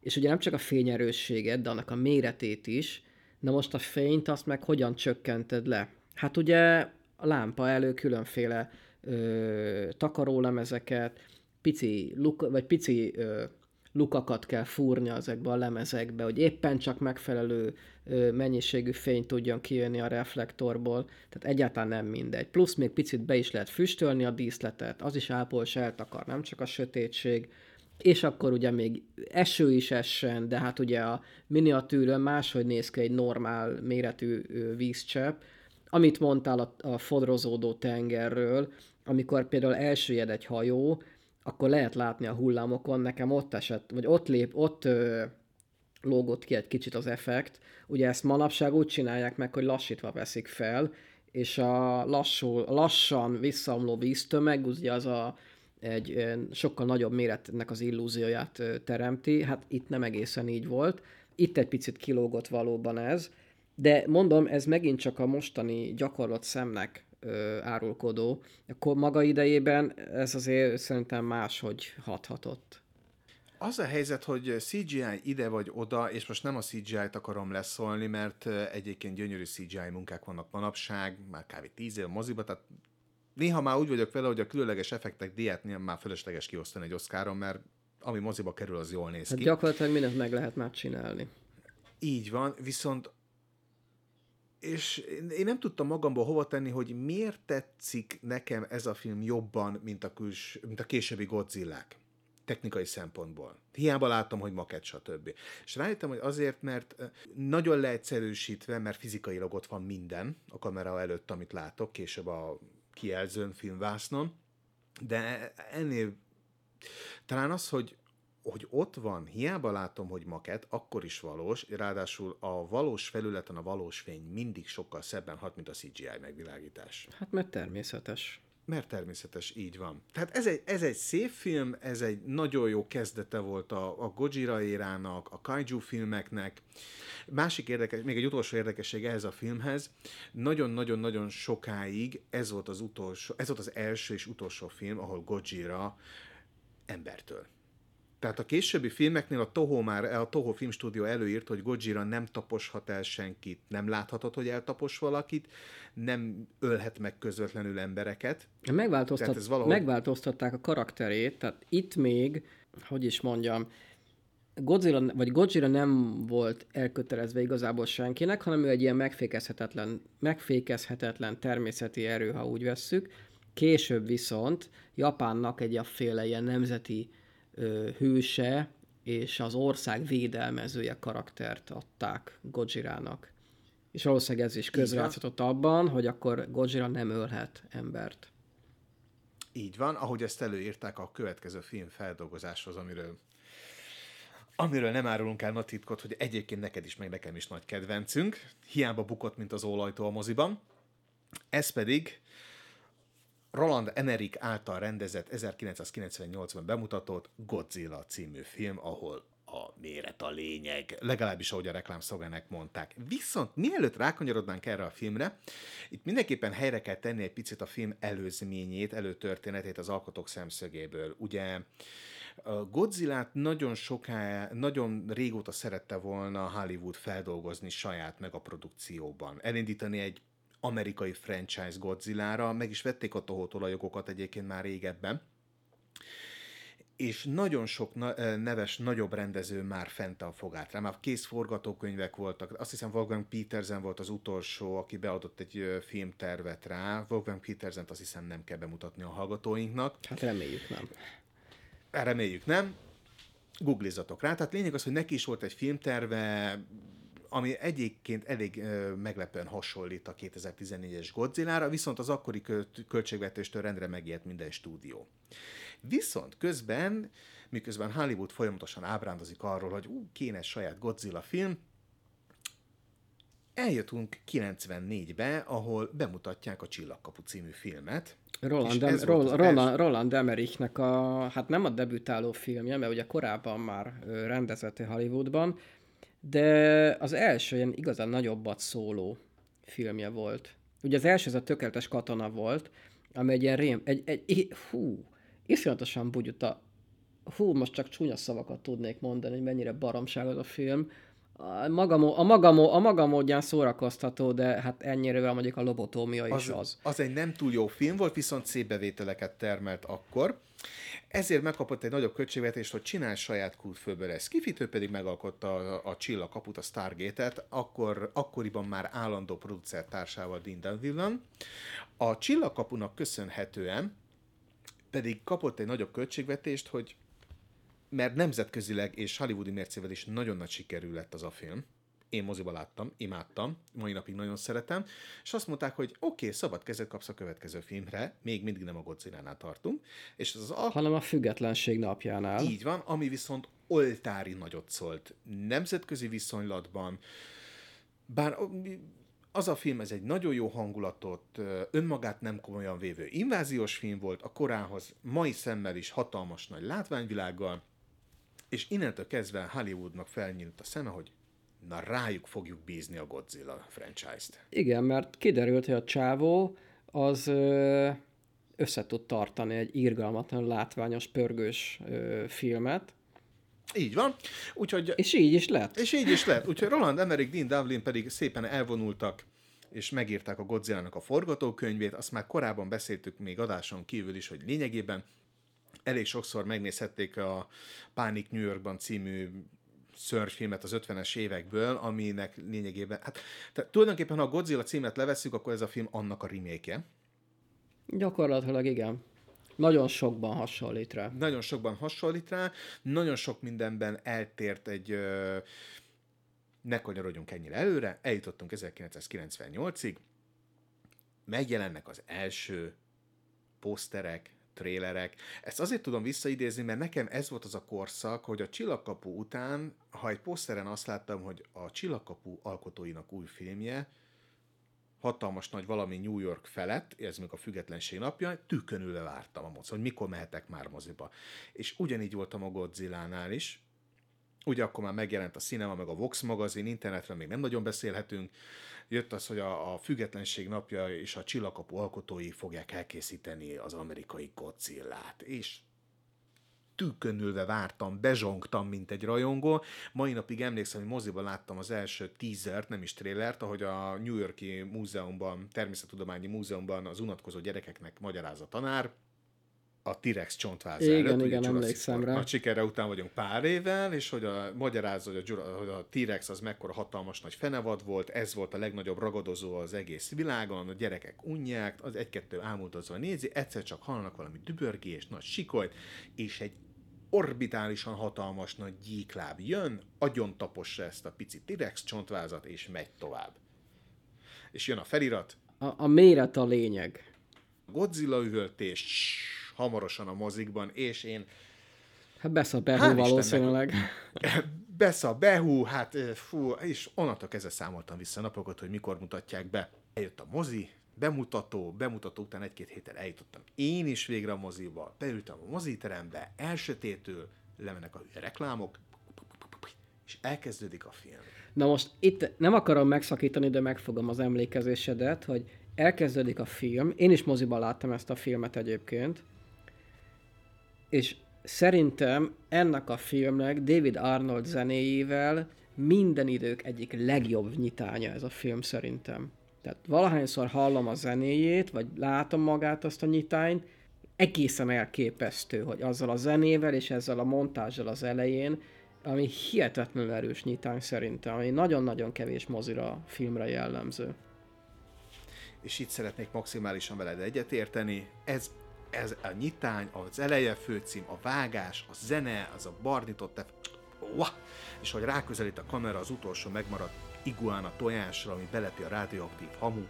És ugye nem csak a fényerősséget, de annak a méretét is. Na most a fényt azt meg hogyan csökkented le? Hát ugye a lámpa elő különféle ö, takarólemezeket, pici, luk, vagy pici ö, lukakat kell fúrni ezekbe a lemezekbe, hogy éppen csak megfelelő mennyiségű fény tudjon kijönni a reflektorból, tehát egyáltalán nem mindegy. Plusz még picit be is lehet füstölni a díszletet, az is ápols eltakar, nem csak a sötétség, és akkor ugye még eső is essen, de hát ugye a miniatűrön máshogy néz ki egy normál méretű vízcsepp, amit mondtál a, a fodrozódó tengerről, amikor például elsüllyed egy hajó, akkor lehet látni a hullámokon, nekem ott esett, vagy ott lép, ott ö, lógott ki egy kicsit az effekt. Ugye ezt manapság úgy csinálják meg, hogy lassítva veszik fel, és a lassú, lassan visszaomló víztömeg, ugye az a, egy sokkal nagyobb méretnek az illúzióját teremti. Hát itt nem egészen így volt. Itt egy picit kilógott valóban ez, de mondom, ez megint csak a mostani gyakorlott szemnek ö, árulkodó. Akkor maga idejében ez azért szerintem máshogy hathatott. Az a helyzet, hogy CGI ide vagy oda, és most nem a CGI-t akarom leszólni, mert egyébként gyönyörű CGI munkák vannak manapság, már kb. 10 év moziba, tehát néha már úgy vagyok vele, hogy a különleges effektek diátnél már fölösleges kiosztani egy oszkáron, mert ami moziba kerül, az jól néz Hát ki. gyakorlatilag mindent meg lehet már csinálni. Így van, viszont és én nem tudtam magamból hova tenni, hogy miért tetszik nekem ez a film jobban, mint a, küls, mint a későbbi Godzillák technikai szempontból. Hiába látom, hogy maket, stb. És rájöttem, hogy azért, mert nagyon leegyszerűsítve, mert fizikailag ott van minden a kamera előtt, amit látok, később a kijelzőn, filmvásznon, de ennél talán az, hogy hogy ott van, hiába látom, hogy maket, akkor is valós, ráadásul a valós felületen a valós fény mindig sokkal szebben hat, mint a CGI megvilágítás. Hát mert természetes. Mert természetes, így van. Tehát ez egy, ez egy szép film, ez egy nagyon jó kezdete volt a, a Gojira érának, a kaiju filmeknek. Másik érdekes, még egy utolsó érdekesség ehhez a filmhez, nagyon-nagyon-nagyon sokáig ez volt az utolsó, ez volt az első és utolsó film, ahol Gojira embertől. Tehát a későbbi filmeknél a Toho már, a Toho filmstúdió előírt, hogy Gojira nem taposhat el senkit, nem láthatod, hogy eltapos valakit, nem ölhet meg közvetlenül embereket. Megváltoztat, ez valahogy- Megváltoztatták a karakterét, tehát itt még, hogy is mondjam, Godzilla, vagy Godzilla nem volt elkötelezve igazából senkinek, hanem ő egy ilyen megfékezhetetlen, megfékezhetetlen természeti erő, ha úgy vesszük. Később viszont Japánnak egy afféle ilyen nemzeti hőse és az ország védelmezője karaktert adták Godzilla-nak. És valószínűleg ez is közrejátszott abban, hogy akkor Godzilla nem ölhet embert. Így van, ahogy ezt előírták a következő film feldolgozáshoz, amiről amiről nem árulunk el nagy titkot, hogy egyébként neked is, meg nekem is nagy kedvencünk. Hiába bukott, mint az ólajtó a moziban. Ez pedig Roland Emmerich által rendezett 1998-ban bemutatott Godzilla című film, ahol a méret a lényeg, legalábbis ahogy a reklámszolgának mondták. Viszont mielőtt rákanyarodnánk erre a filmre, itt mindenképpen helyre kell tenni egy picit a film előzményét, előtörténetét az alkotók szemszögéből. Ugye a Godzilla-t nagyon soká, nagyon régóta szerette volna Hollywood feldolgozni saját meg a produkcióban. Elindítani egy amerikai franchise Godzilla-ra, meg is vették a Toho-tól a jogokat egyébként már régebben, és nagyon sok neves, nagyobb rendező már fent a fogát rá. Már kész forgatókönyvek voltak. Azt hiszem Wolfgang Petersen volt az utolsó, aki beadott egy filmtervet rá. Wolfgang Petersen azt hiszem nem kell bemutatni a hallgatóinknak. Hát reméljük nem. Reméljük nem. Googlizatok rá. Tehát lényeg az, hogy neki is volt egy filmterve, ami egyébként elég ö, meglepően hasonlít a 2014-es Godzilla-ra, viszont az akkori költ- költségvetéstől rendre megijedt minden stúdió. Viszont közben, miközben Hollywood folyamatosan ábrándozik arról, hogy ú, kéne saját Godzilla film, eljutunk 94-be, ahol bemutatják a Csillagkapu című filmet. Roland, És Em- ez volt Roland, Roland, Roland Emmerichnek a, hát nem a debütáló filmje, mert ugye korábban már rendezett Hollywoodban, de az első ilyen igazán nagyobbat szóló filmje volt. Ugye az első ez a tökéletes katona volt, ami egy ilyen rém, egy, egy, egy hú, iszonyatosan bugyuta, hú, most csak csúnya szavakat tudnék mondani, hogy mennyire baromság az a film. A maga, mo- a, maga, mo- a maga módján szórakoztató, de hát ennyire mondjuk a lobotómia is az, az. az egy nem túl jó film volt, viszont szép bevételeket termelt akkor. Ezért megkapott egy nagyobb költségvetést, hogy csinál saját kultfőből ezt. Kifitő pedig megalkotta a, a Csillagkaput, a Stargate-et, akkor, akkoriban már állandó producer társával Dean Devlin. A Csillagkapunak köszönhetően pedig kapott egy nagyobb költségvetést, hogy mert nemzetközileg és hollywoodi mércével is nagyon nagy sikerű lett az a film. Én moziba láttam, imádtam, mai napig nagyon szeretem, és azt mondták, hogy oké, okay, szabad kezet kapsz a következő filmre, még mindig nem a godzilla tartunk, és ez az a hanem a függetlenség napjánál. így van, ami viszont oltári nagyot szólt nemzetközi viszonylatban. Bár az a film, ez egy nagyon jó hangulatot, önmagát nem komolyan vévő inváziós film volt, a korához mai szemmel is hatalmas nagy látványvilággal, és innentől kezdve Hollywoodnak felnyílt a szeme, hogy na rájuk fogjuk bízni a Godzilla franchise-t. Igen, mert kiderült, hogy a csávó az össze tud tartani egy irgalmatlan látványos, pörgős ö, filmet, Így van. Úgyhogy, És így is lett. és így is lett. Úgyhogy Roland Emmerich, Dean Devlin pedig szépen elvonultak, és megírták a godzilla a forgatókönyvét. Azt már korábban beszéltük még adáson kívül is, hogy lényegében elég sokszor megnézhették a Pánik New Yorkban című szörnyfilmet az 50-es évekből, aminek lényegében, hát tehát tulajdonképpen ha a Godzilla címet levesszük, akkor ez a film annak a remake Gyakorlatilag igen. Nagyon sokban hasonlít rá. Nagyon sokban hasonlít rá, nagyon sok mindenben eltért egy ö, ne kanyarodjunk ennyire előre, eljutottunk 1998-ig, megjelennek az első poszterek, trélerek. Ezt azért tudom visszaidézni, mert nekem ez volt az a korszak, hogy a Csillagkapu után, ha egy poszteren azt láttam, hogy a Csillagkapu alkotóinak új filmje, hatalmas nagy valami New York felett, ez még a függetlenség napja, tükönülve vártam a moc, hogy mikor mehetek már moziba. És ugyanígy voltam a Godzilla-nál is, ugye akkor már megjelent a Cinema, meg a Vox magazin, internetről még nem nagyon beszélhetünk, jött az, hogy a, a függetlenség napja és a csillagkapu alkotói fogják elkészíteni az amerikai Godzillát, és tükönülve vártam, bezsongtam, mint egy rajongó. Mai napig emlékszem, hogy moziban láttam az első teasert, nem is trélert, ahogy a New Yorki múzeumban, természettudományi múzeumban az unatkozó gyerekeknek magyaráz a tanár, a T-Rex csontváz Igen, előtt, igen, emlékszem rá. Nagy sikere után vagyunk pár évvel, és hogy a, magyarázza, hogy a, hogy a T-Rex az mekkora hatalmas nagy fenevad volt, ez volt a legnagyobb ragadozó az egész világon, a gyerekek unják, az egy-kettő ámultozva nézi, egyszer csak hallanak valami dübörgést, nagy sikolyt, és egy orbitálisan hatalmas nagy gyíkláb jön, agyon tapossa ezt a pici T-Rex csontvázat, és megy tovább. És jön a felirat, A, a méret a lényeg. Godzilla üvöltés, hamarosan a mozikban, és én Hát besz a Istennek. valószínűleg. Besza, behú, hát fú, és onnantól kezdve számoltam vissza napokat, hogy mikor mutatják be. Eljött a mozi, bemutató, bemutató után egy-két héttel eljutottam én is végre a moziba, beültem a moziterembe, elsötétül, lemennek a reklámok, és elkezdődik a film. Na most itt nem akarom megszakítani, de megfogom az emlékezésedet, hogy elkezdődik a film. Én is moziban láttam ezt a filmet egyébként. És szerintem ennek a filmnek David Arnold zenéjével minden idők egyik legjobb nyitánya ez a film szerintem. Tehát valahányszor hallom a zenéjét, vagy látom magát azt a nyitányt, egészen elképesztő, hogy azzal a zenével és ezzel a montázsal az elején, ami hihetetlenül erős nyitány szerintem, ami nagyon-nagyon kevés mozira, filmre jellemző. és itt szeretnék maximálisan veled egyetérteni. Ez, ez a nyitány, az eleje főcím, a vágás, a zene, az a barnitott, Uah! és hogy ráközelít a kamera az utolsó megmaradt iguana tojásra, ami belepi a radioaktív hamu.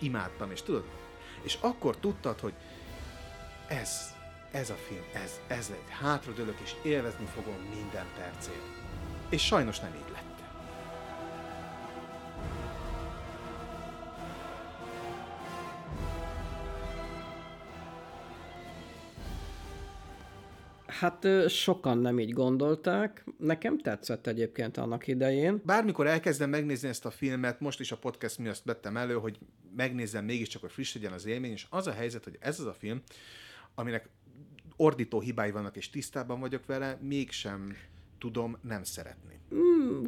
Imádtam, és tudod, és akkor tudtad, hogy ez, ez a film, ez, ez egy hátradőlök, és élvezni fogom minden percét. És sajnos nem így Hát sokan nem így gondolták. Nekem tetszett egyébként annak idején. bármikor elkezdem megnézni ezt a filmet, most is a podcast miatt vettem elő, hogy megnézzem mégiscsak, hogy friss legyen az élmény, és az a helyzet, hogy ez az a film, aminek ordító hibái vannak, és tisztában vagyok vele, mégsem tudom nem szeretni.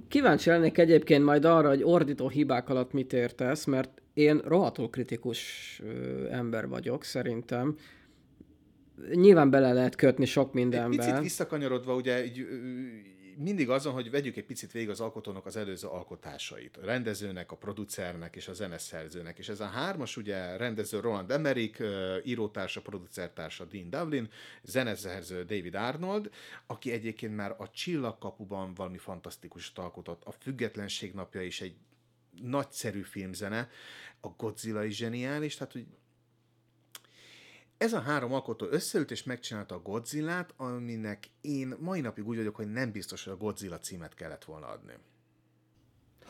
Kíváncsi lennék egyébként majd arra, hogy ordító hibák alatt mit értesz, mert én rohadtul kritikus ö, ember vagyok, szerintem. Nyilván bele lehet kötni sok Egy mindenbe. picit visszakanyarodva, ugye így, mindig azon, hogy vegyük egy picit végig az alkotónak az előző alkotásait. A rendezőnek, a producernek és a zeneszerzőnek. És ez a hármas, ugye rendező Roland Emmerich, írótársa, producertársa Dean Devlin, zeneszerző David Arnold, aki egyébként már a Csillagkapuban valami fantasztikus alkotott. A Függetlenség napja is egy nagyszerű filmzene, a Godzilla is zseniális, tehát hogy ez a három alkotó összeült és megcsinálta a Godzillát, aminek én mai napig úgy vagyok, hogy nem biztos, hogy a Godzilla címet kellett volna adni.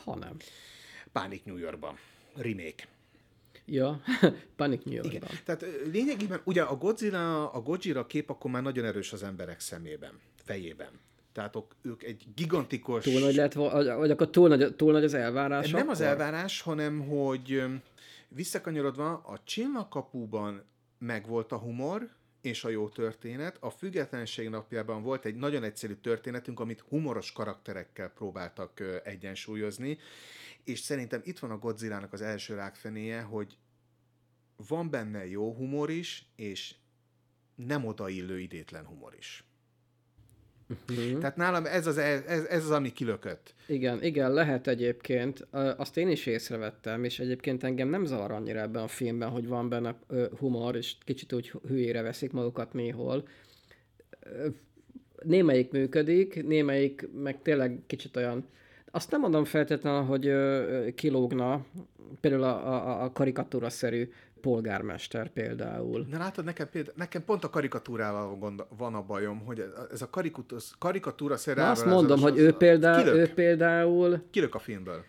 Ha nem. Pánik New Yorkban. Remake. Ja, Panic New Igen. Yorkban. Tehát lényegében ugye a Godzilla, a Godzilla kép akkor már nagyon erős az emberek szemében, fejében. Tehát ők egy gigantikus... Túl nagy lett, vagy akkor túl nagy, túl nagy az elvárás Nem az akkor? elvárás, hanem hogy visszakanyarodva a csillagkapuban megvolt a humor, és a jó történet. A Függetlenség napjában volt egy nagyon egyszerű történetünk, amit humoros karakterekkel próbáltak egyensúlyozni, és szerintem itt van a Godzilla-nak az első rákfenéje, hogy van benne jó humor is, és nem odaillő idétlen humor is. Uh-huh. Tehát nálam ez az, ez, ez az, ami kilökött. Igen, igen, lehet egyébként. Azt én is észrevettem, és egyébként engem nem zavar annyira ebben a filmben, hogy van benne humor, és kicsit úgy hülyére veszik magukat néhol. Némelyik működik, némelyik meg tényleg kicsit olyan azt nem mondom feltétlenül, hogy kilógna, például a, a, a karikatúra-szerű polgármester például. Na látod, nekem, például, nekem pont a karikatúrával gond, van a bajom, hogy ez a karikatúra szerű Na azt mondom, hogy ő, például, kilök, ő például... Kilök a filmből.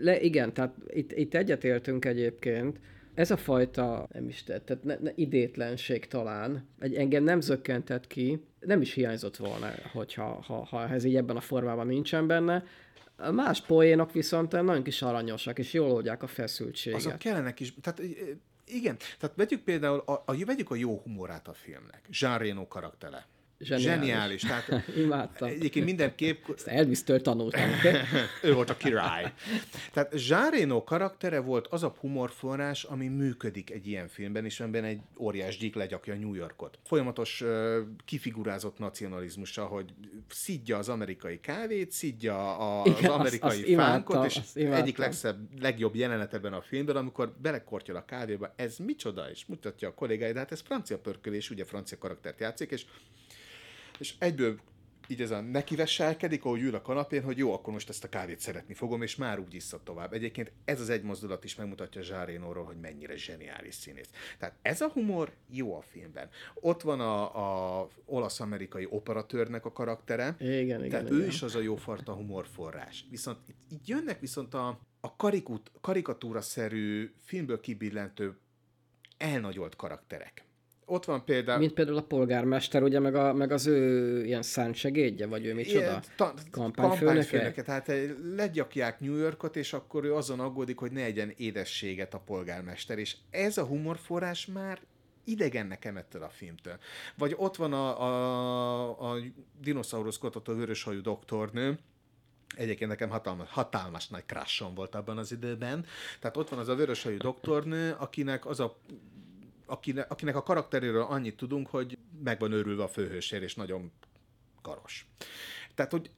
Le, igen, tehát itt, itt egyetértünk egyébként, ez a fajta, nem is tett, tehát ne, ne, idétlenség talán, egy, engem nem zökkentett ki, nem is hiányzott volna, hogyha ha, ha ez így ebben a formában nincsen benne, Más poénok viszont nagyon kis aranyosak, és jól oldják a feszültséget. Azok kellenek is. Tehát igen, tehát vegyük például, a, a, vegyük a jó humorát a filmnek. Jean Reno karaktere. Zseniális. Zseniális. Tehát Imádtam. Egyébként mindenképp... Ezt Elvis-től tanultam. ő volt a király. Tehát Reno karaktere volt az a humorforrás, ami működik egy ilyen filmben, és amiben egy óriás gyík legyakja New Yorkot. Folyamatos uh, kifigurázott nacionalizmusa, hogy szidja az amerikai kávét, szidja a, Igen, az amerikai azt, fánkot, imádtam, és egyik legszebb, legjobb jelenet ebben a filmben, amikor belekortyol a kávéba, ez micsoda, és mutatja a kollégáid, de hát ez francia pörkölés, ugye francia karaktert játszik, és és egyből így ez a nekiveselkedik, ahogy ül a kanapén, hogy jó, akkor most ezt a kávét szeretni fogom, és már úgy iszad tovább. Egyébként ez az egy mozdulat is megmutatja Zsárénóról, hogy mennyire zseniális színész. Tehát ez a humor jó a filmben. Ott van a, a olasz-amerikai operatőrnek a karaktere. Igen, igen. Tehát igen. ő is az a jó farta humorforrás. Viszont itt, itt jönnek viszont a, a karikut, karikatúra-szerű, filmből kibillentő elnagyolt karakterek ott van például... Mint például a polgármester, ugye, meg, a, meg az ő ilyen segédje, vagy ő micsoda? Ta, kampányfőnöke? Tehát legyakják New Yorkot, és akkor ő azon aggódik, hogy ne egyen édességet a polgármester, és ez a humorforrás már idegen nekem ettől a filmtől. Vagy ott van a, a, a dinoszaurusz kutató vöröshajú doktornő, Egyébként nekem hatalmas, hatalmas nagy crashom volt abban az időben. Tehát ott van az a vöröshajú doktornő, akinek az a akinek, akinek a karakteréről annyit tudunk, hogy meg van őrülve a főhősér, és nagyon karos. Tehát, hogy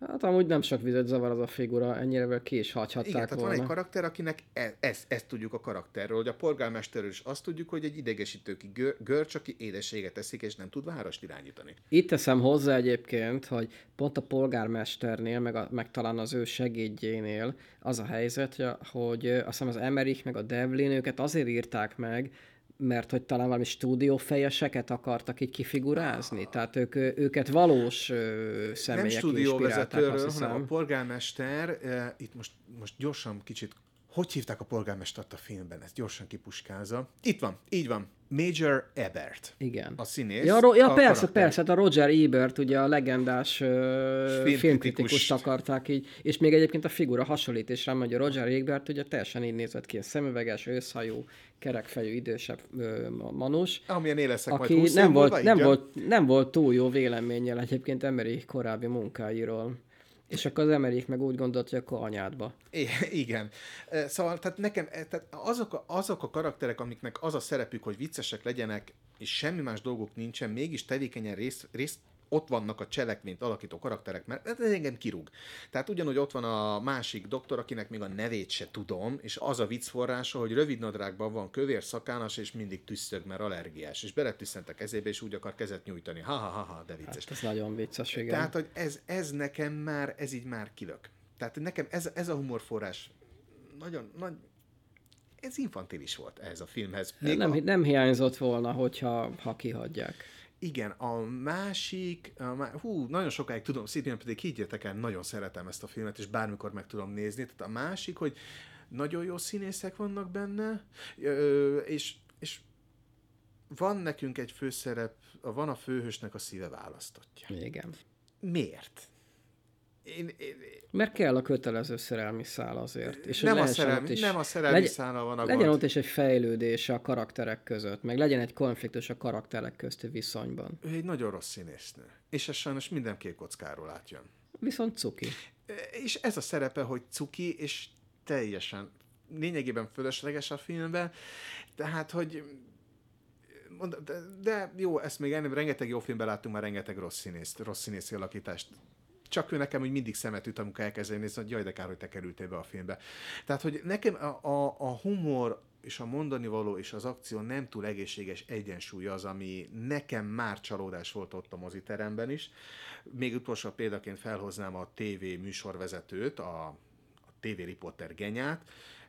Hát amúgy nem sok vizet zavar az a figura, ennyire ki is hagyhatták Igen, tehát volna. van egy karakter, akinek e, ezt, ezt tudjuk a karakterről, hogy a polgármesterről is azt tudjuk, hogy egy idegesítő görcs, aki édességet eszik, és nem tud várost irányítani. Itt teszem hozzá egyébként, hogy pont a polgármesternél, meg, a, meg talán az ő segédjénél az a helyzet, hogy azt hiszem az Emerich meg a Devlin őket azért írták meg, mert hogy talán valami stúdiófejeseket akartak így kifigurázni, tehát ők, őket valós ö, személyek Nem stúdióvezetőről, hanem a polgármester, e, itt most, most gyorsan kicsit, hogy hívták a polgármestert a filmben? Ez gyorsan kipuskázza. Itt van, így van. Major Ebert. Igen. A színész. Ja, ro- ja a persze, karakter. persze, hát a Roger Ebert, ugye a legendás uh, filmkritikus akarták így, és még egyébként a figura hasonlít is rám, hogy a Roger Ebert ugye teljesen így nézett ki, szemüveges, őszhajú, kerekfejű, idősebb uh, manus. Amilyen éleszek aki majd nem volt, nem, volt, nem volt túl jó véleménnyel egyébként Emery korábbi munkáiról. És akkor az emelik meg úgy gondolt, hogy akkor anyádba. I- igen. Szóval tehát nekem tehát azok, a, azok a karakterek, amiknek az a szerepük, hogy viccesek legyenek, és semmi más dolguk nincsen, mégis tevékenyen részt, részt ott vannak a cselekményt alakító karakterek, mert ez engem kirúg. Tehát ugyanúgy ott van a másik doktor, akinek még a nevét se tudom, és az a vicc forrása, hogy rövid nadrágban van kövér szakánas, és mindig tüsszög, mert allergiás, és beletüsszent a kezébe, és úgy akar kezet nyújtani. Ha, ha, ha, ha de vicces. Hát ez nagyon vicces, igen. Tehát, hogy ez, ez nekem már, ez így már kilök. Tehát nekem ez, ez a humorforrás nagyon, nagy, ez infantilis volt ehhez a filmhez. Még nem, a... nem hiányzott volna, hogyha ha kihagyják. Igen, a másik, a má... hú, nagyon sokáig tudom, szintén pedig higgyétek el, nagyon szeretem ezt a filmet, és bármikor meg tudom nézni. Tehát a másik, hogy nagyon jó színészek vannak benne, és, és van nekünk egy főszerep, van a főhősnek a szíve választotja. Igen. Miért? Én, én, Mert kell a kötelező szerelmi szál azért. És nem, a szerelmi, is, nem a szerelmi legyen, szállal van a legyen gond. ott is egy fejlődés a karakterek között, meg legyen egy konfliktus a karakterek közti viszonyban. Ő egy nagyon rossz színésznő. És ez sajnos minden kék kockáról átjön. Viszont cuki. És ez a szerepe, hogy cuki, és teljesen lényegében fölösleges a filmben, tehát, hogy de, de jó, ezt még ennél rengeteg jó filmben láttunk már rengeteg rossz színészt, rossz színészi alakítást. Csak ő nekem úgy mindig szemet üt, amikor elkezdeni nézni, hogy jaj, de kár, hogy te kerültél be a filmbe. Tehát, hogy nekem a, a, a humor és a mondani való és az akció nem túl egészséges egyensúly az, ami nekem már csalódás volt ott a moziteremben is. Még utolsó példaként felhoznám a TV műsorvezetőt, a, a TV riporter genyát,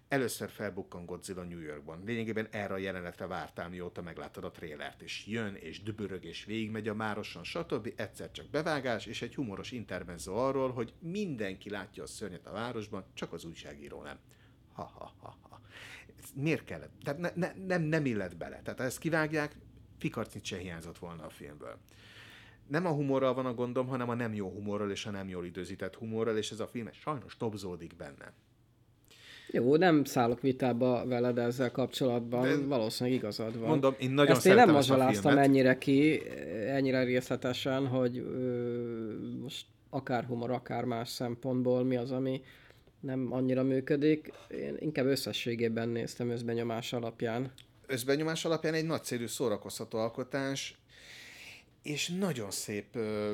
Először felbukkan Godzilla New Yorkban. Lényegében erre a jelenetre vártál, mióta megláttad a trélert, és jön, és dübörög, és végigmegy a mároson, stb. Egyszer csak bevágás, és egy humoros intermezzo arról, hogy mindenki látja a szörnyet a városban, csak az újságíró nem. Ha, ha, ha, ha. Ez miért kellett? Tehát ne, ne, nem, nem illet bele. Tehát ha ezt kivágják, fikarcnit se hiányzott volna a filmből nem a humorral van a gondom, hanem a nem jó humorral és a nem jól időzített humorral, és ez a film sajnos topzódik benne. Jó, nem szállok vitába veled ezzel kapcsolatban, De- valószínűleg igazad van. Mondom, én nagyon Ezt én nem mazsoláztam ennyire ki, ennyire részletesen, hogy ö, most akár humor, akár más szempontból mi az, ami nem annyira működik. Én inkább összességében néztem összbenyomás alapján. Összbenyomás alapján egy nagyszerű szórakoztató alkotás, és nagyon szép, ö,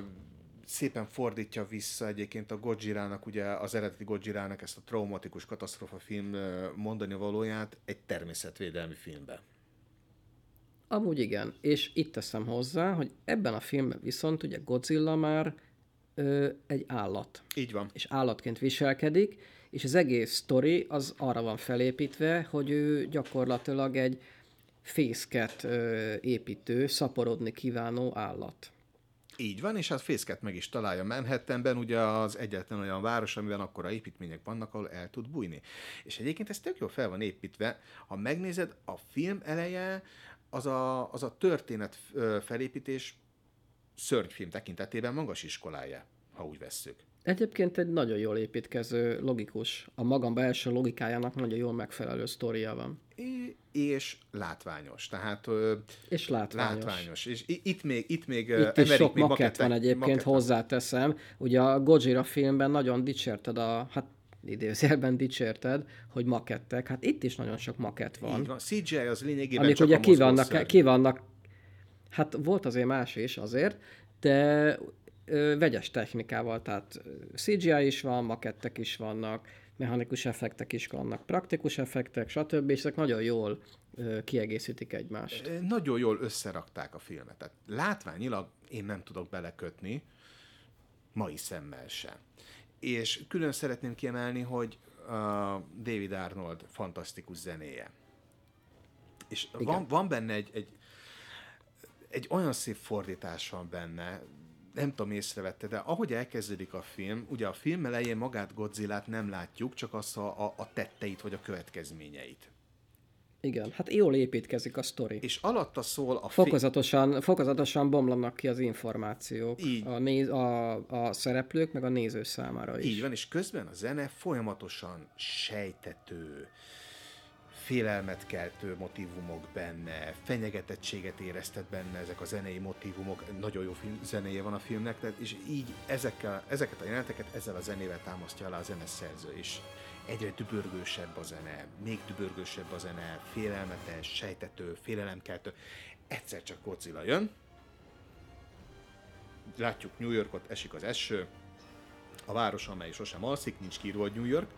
szépen fordítja vissza egyébként a Godzilla-nak, ugye az eredeti Godzilla-nak ezt a traumatikus katasztrofa film mondani valóját egy természetvédelmi filmbe. Amúgy igen, és itt teszem hozzá, hogy ebben a filmben viszont ugye Godzilla már ö, egy állat. Így van. és állatként viselkedik, és az egész sztori az arra van felépítve, hogy ő gyakorlatilag egy fészket ö, építő, szaporodni kívánó állat. Így van, és hát fészket meg is találja Manhattanben, ugye az egyetlen olyan város, amiben akkora építmények vannak, ahol el tud bújni. És egyébként ez tök jól fel van építve. Ha megnézed, a film eleje az a, az a történet felépítés szörnyfilm tekintetében magas iskolája, ha úgy vesszük. Egyébként egy nagyon jól építkező, logikus, a magam belső logikájának nagyon jól megfelelő sztoria van. És látványos. Tehát ö, És látványos. látványos. És itt még, itt még Itt is sok még makett van egyébként, makettek. hozzáteszem. Ugye a Gojira filmben nagyon dicsérted a, hát idézőjelben dicsérted, hogy makettek. Hát itt is nagyon sok makett van. Így van. CGI az lényegében amik csak ugye a ki vannak, ki vannak, hát volt azért más is azért, de ö, vegyes technikával, tehát CGI is van, makettek is vannak, mechanikus effektek is vannak, praktikus effektek, stb. És ezek nagyon jól ö, kiegészítik egymást. Nagyon jól összerakták a filmet. Tehát látványilag én nem tudok belekötni, mai szemmel sem. És külön szeretném kiemelni, hogy uh, David Arnold fantasztikus zenéje. És van, van benne egy, egy, egy olyan szép fordítás van benne, nem tudom, észrevette, de ahogy elkezdődik a film, ugye a film elején magát Godzillát nem látjuk, csak azt a, a, a tetteit vagy a következményeit. Igen, hát jól építkezik a sztori. És alatta szól a fi- Fokozatosan, fokozatosan bomlanak ki az információk Így. A, néz, a, a szereplők, meg a néző számára is. Így van, és közben a zene folyamatosan sejtető, félelmet keltő motivumok benne, fenyegetettséget éreztet benne ezek a zenei motivumok, nagyon jó film, zenéje van a filmnek, tehát, és így ezekkel, ezeket a jeleneteket ezzel a zenével támasztja alá a zeneszerző, és egyre dübörgősebb a zene, még dübörgősebb a zene, félelmetes, sejtető, félelemkeltő. Egyszer csak Godzilla jön, látjuk New Yorkot, esik az eső, a város, amely sosem alszik, nincs kiírva, New York,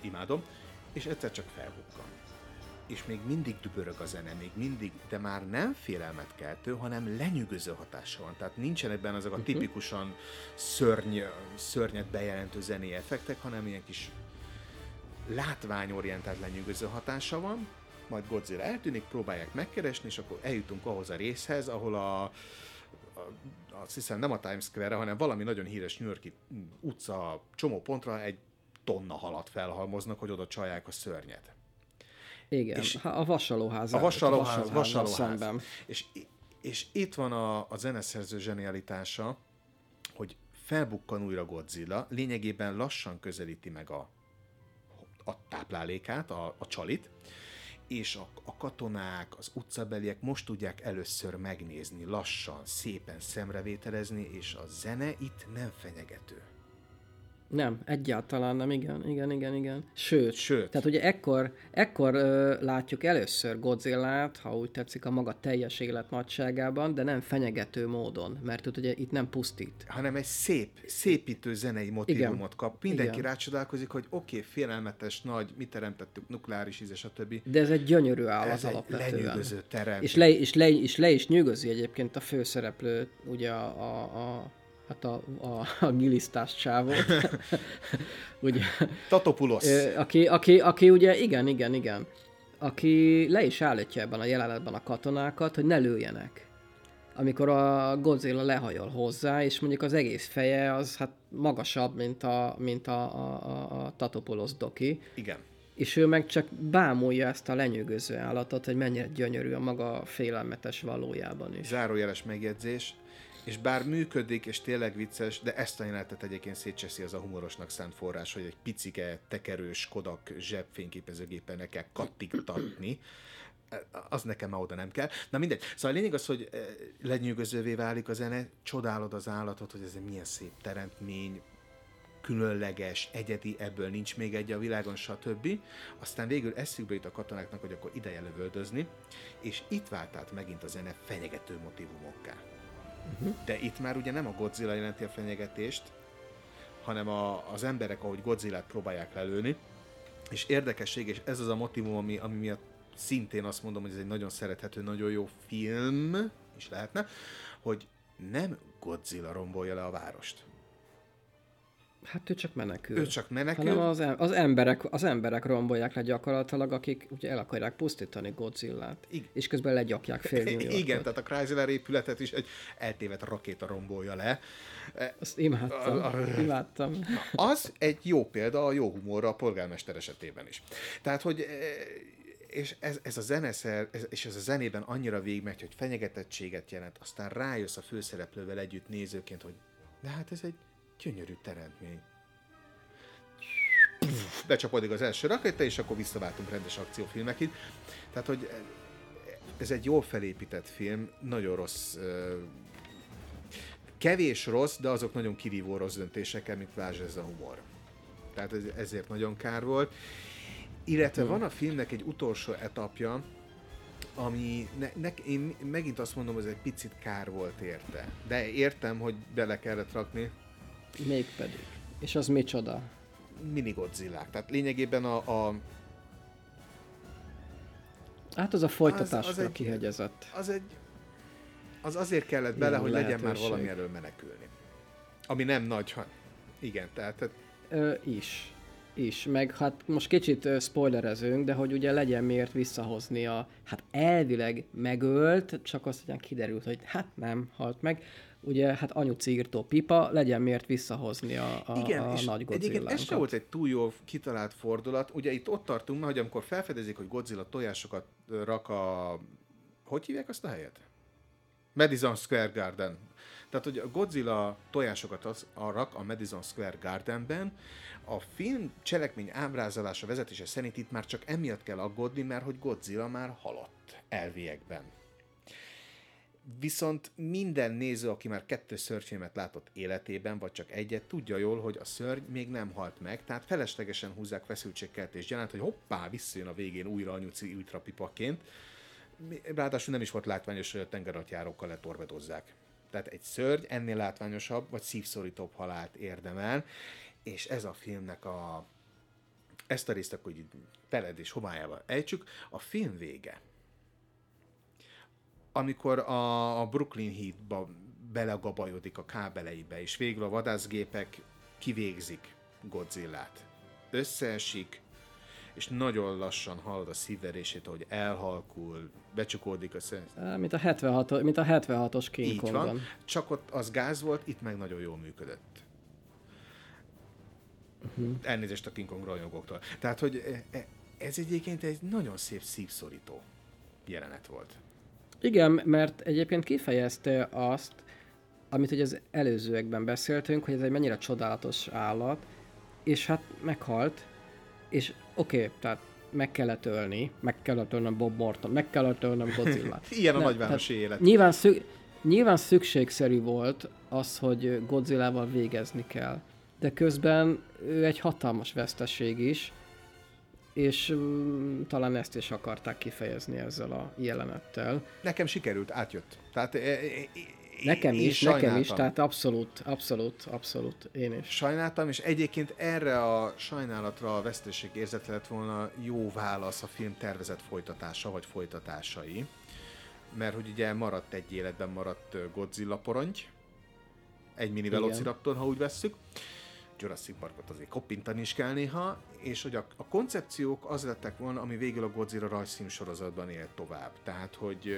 imádom, és egyszer csak felbukkan. És még mindig dübörög a zene, még mindig, de már nem félelmet keltő, hanem lenyűgöző hatása van. Tehát nincsen ebben azok a tipikusan szörny, szörnyet bejelentő zené effektek, hanem ilyen kis látványorientált lenyűgöző hatása van, majd Godzilla eltűnik, próbálják megkeresni, és akkor eljutunk ahhoz a részhez, ahol a, azt hiszem nem a Times Square-re, hanem valami nagyon híres New Yorki utca csomó pontra egy tonna halat felhalmoznak, hogy oda csalják a szörnyet. Igen, És- a vasalóház. A vasalóház, vasalóház. Szemben. És, és itt van a, a zeneszerző zsenialitása, hogy felbukkan újra Godzilla, lényegében lassan közelíti meg a, a táplálékát, a, a csalit, és a, a katonák, az utcabeliek most tudják először megnézni, lassan, szépen szemrevételezni, és a zene itt nem fenyegető. Nem, egyáltalán nem, igen, igen, igen, igen. Sőt, Sőt. tehát ugye ekkor, ekkor ö, látjuk először Godzillát, ha úgy tetszik, a maga teljes élet nagyságában, de nem fenyegető módon, mert ugye itt nem pusztít. hanem egy szép, szépítő zenei motivumot Igen. kap. Mindenki Igen. rácsodálkozik, hogy oké, okay, félelmetes, nagy, mit teremtettük, nukleáris íze, stb. De ez egy gyönyörű állat Ez egy alapvetően. lenyűgöző terem. És le, és, le, és le is nyűgözi egyébként a főszereplő, ugye a, a, a hát a, a, a gilisztás csávót, ugye, Tatopulos. Ö, aki, aki, aki ugye, igen, igen, igen, aki le is állítja ebben a jelenetben a katonákat, hogy ne lőjenek. Amikor a Godzilla lehajol hozzá, és mondjuk az egész feje az hát magasabb, mint a, mint a, a, a, a Tatopolos doki, Igen. és ő meg csak bámulja ezt a lenyűgöző állatot, hogy mennyire gyönyörű a maga félelmetes valójában is. Zárójeles megjegyzés, és bár működik, és tényleg vicces, de ezt a jelenetet egyébként szétcseszi az a humorosnak szánt forrás, hogy egy picike, tekerős Kodak zsebfényképezőgépen ne kell kattigtatni. Az nekem már oda nem kell. Na mindegy. Szóval a lényeg az, hogy eh, lenyűgözővé válik a zene, csodálod az állatot, hogy ez egy milyen szép teremtmény, különleges, egyedi, ebből nincs még egy a világon, stb. Aztán végül eszükbe jut a katonáknak, hogy akkor ideje lövöldözni, és itt vált át megint a zene fenyegető motivumokká. De itt már ugye nem a Godzilla jelenti a fenyegetést, hanem a, az emberek, ahogy Godzillát próbálják lelőni, és érdekesség, és ez az a motivum, ami, ami miatt szintén azt mondom, hogy ez egy nagyon szerethető, nagyon jó film is lehetne, hogy nem Godzilla rombolja le a várost. Hát ő csak menekül. Ő csak menekül. Hanem az, em- az, emberek, az emberek rombolják le gyakorlatilag, akik ugye el akarják pusztítani Godzillát. Igen. És közben legyakják fél New Yorkot. Igen, tehát a Chrysler épületet is egy eltévedt rakéta rombolja le. Azt imádtam. A- a- imádtam. Na, az egy jó példa a jó humorra a polgármester esetében is. Tehát, hogy eh, és ez, ez a zeneszer, ez, és ez a zenében annyira végigmegy, hogy fenyegetettséget jelent, aztán rájössz a főszereplővel együtt nézőként, hogy de hát ez egy gyönyörű teremtmény. Becsapódik az első rakéta, és akkor visszaváltunk rendes akciófilmekig. Tehát, hogy ez egy jól felépített film, nagyon rossz kevés rossz, de azok nagyon kirívó rossz döntésekkel, mint Lázs ez a humor. Tehát ez, ezért nagyon kár volt. Illetve van a filmnek egy utolsó etapja, ami ne, ne, én megint azt mondom, hogy ez egy picit kár volt érte. De értem, hogy bele kellett rakni Mégpedig. És az micsoda? mini Godzillák. Tehát lényegében a, a, Hát az a folytatásra Az- az egy- kihegyezett. az egy az azért kellett bele, Ilyen hogy legyen már lehetőség. valami elől menekülni. Ami nem nagy, ha... Igen, tehát, tehát Ö, is. Is. Meg hát most kicsit ö, spoilerezünk, de hogy ugye legyen miért visszahozni a, hát elvileg megölt, csak azt ugyan kiderült, hogy hát nem halt meg. Ugye hát anyuci írtó pipa, legyen miért visszahozni a, a, Igen, a és nagy egyébként ez sem Godzillánkat. volt egy túl jó kitalált fordulat. Ugye itt ott tartunk, hogy amikor felfedezik, hogy Godzilla tojásokat rak a... Hogy hívják azt a helyet? Madison Square Garden. Tehát, hogy a Godzilla tojásokat az, a rak a Madison Square Gardenben, a film cselekmény ábrázolása vezetése szerint itt már csak emiatt kell aggódni, mert hogy Godzilla már halott elviekben. Viszont minden néző, aki már kettő szörnyfilmet látott életében, vagy csak egyet, tudja jól, hogy a szörny még nem halt meg, tehát feleslegesen húzzák feszültségkeltés gyanánt, hogy hoppá, visszajön a végén újra anyuci ultrapipaként. Ráadásul nem is volt látványos, hogy a tengeratjárókkal letorpedozzák. Tehát egy szörny ennél látványosabb, vagy szívszorítóbb halált érdemel, és ez a filmnek a ezt a részt akkor így teled és homályával ejtsük. A film vége amikor a, a Brooklyn Heat-ba belegabajodik a kábeleibe, és végül a vadászgépek kivégzik Godzillát. Összeesik, és nagyon lassan hallod a szívverését, hogy elhalkul, becsukódik a szem. Mint a 76 mint a 76-os King Így van. Kongban. Csak ott az gáz volt, itt meg nagyon jól működött. Uh-huh. Elnézést a King Kong rajongóktól. Tehát, hogy e- e- ez egyébként egy nagyon szép szívszorító jelenet volt. Igen, mert egyébként kifejezte azt, amit ugye az előzőekben beszéltünk, hogy ez egy mennyire csodálatos állat, és hát meghalt, és oké, okay, tehát meg kellett ölni, meg kellett ölnöm Bob Morton, meg kellett ölnöm Godzilla. Ilyen a nagyvárosi élet. Nyilván, szü- nyilván szükségszerű volt az, hogy Godzilla-val végezni kell, de közben ő egy hatalmas veszteség is, és um, talán ezt is akarták kifejezni ezzel a jelenettel. Nekem sikerült, átjött. Tehát e, e, Nekem is, nekem is, tehát abszolút, abszolút, abszolút, én is. Sajnáltam, és egyébként erre a sajnálatra a veszteség érzete lett volna jó válasz a film tervezett folytatása, vagy folytatásai. Mert hogy ugye maradt egy életben maradt Godzilla poronty, egy mini velociraptor, ha úgy vesszük. Jurassic Parkot azért koppintani is kell néha, és hogy a, a koncepciók az lettek volna, ami végül a Godzilla rajzfilm sorozatban élt tovább. Tehát, hogy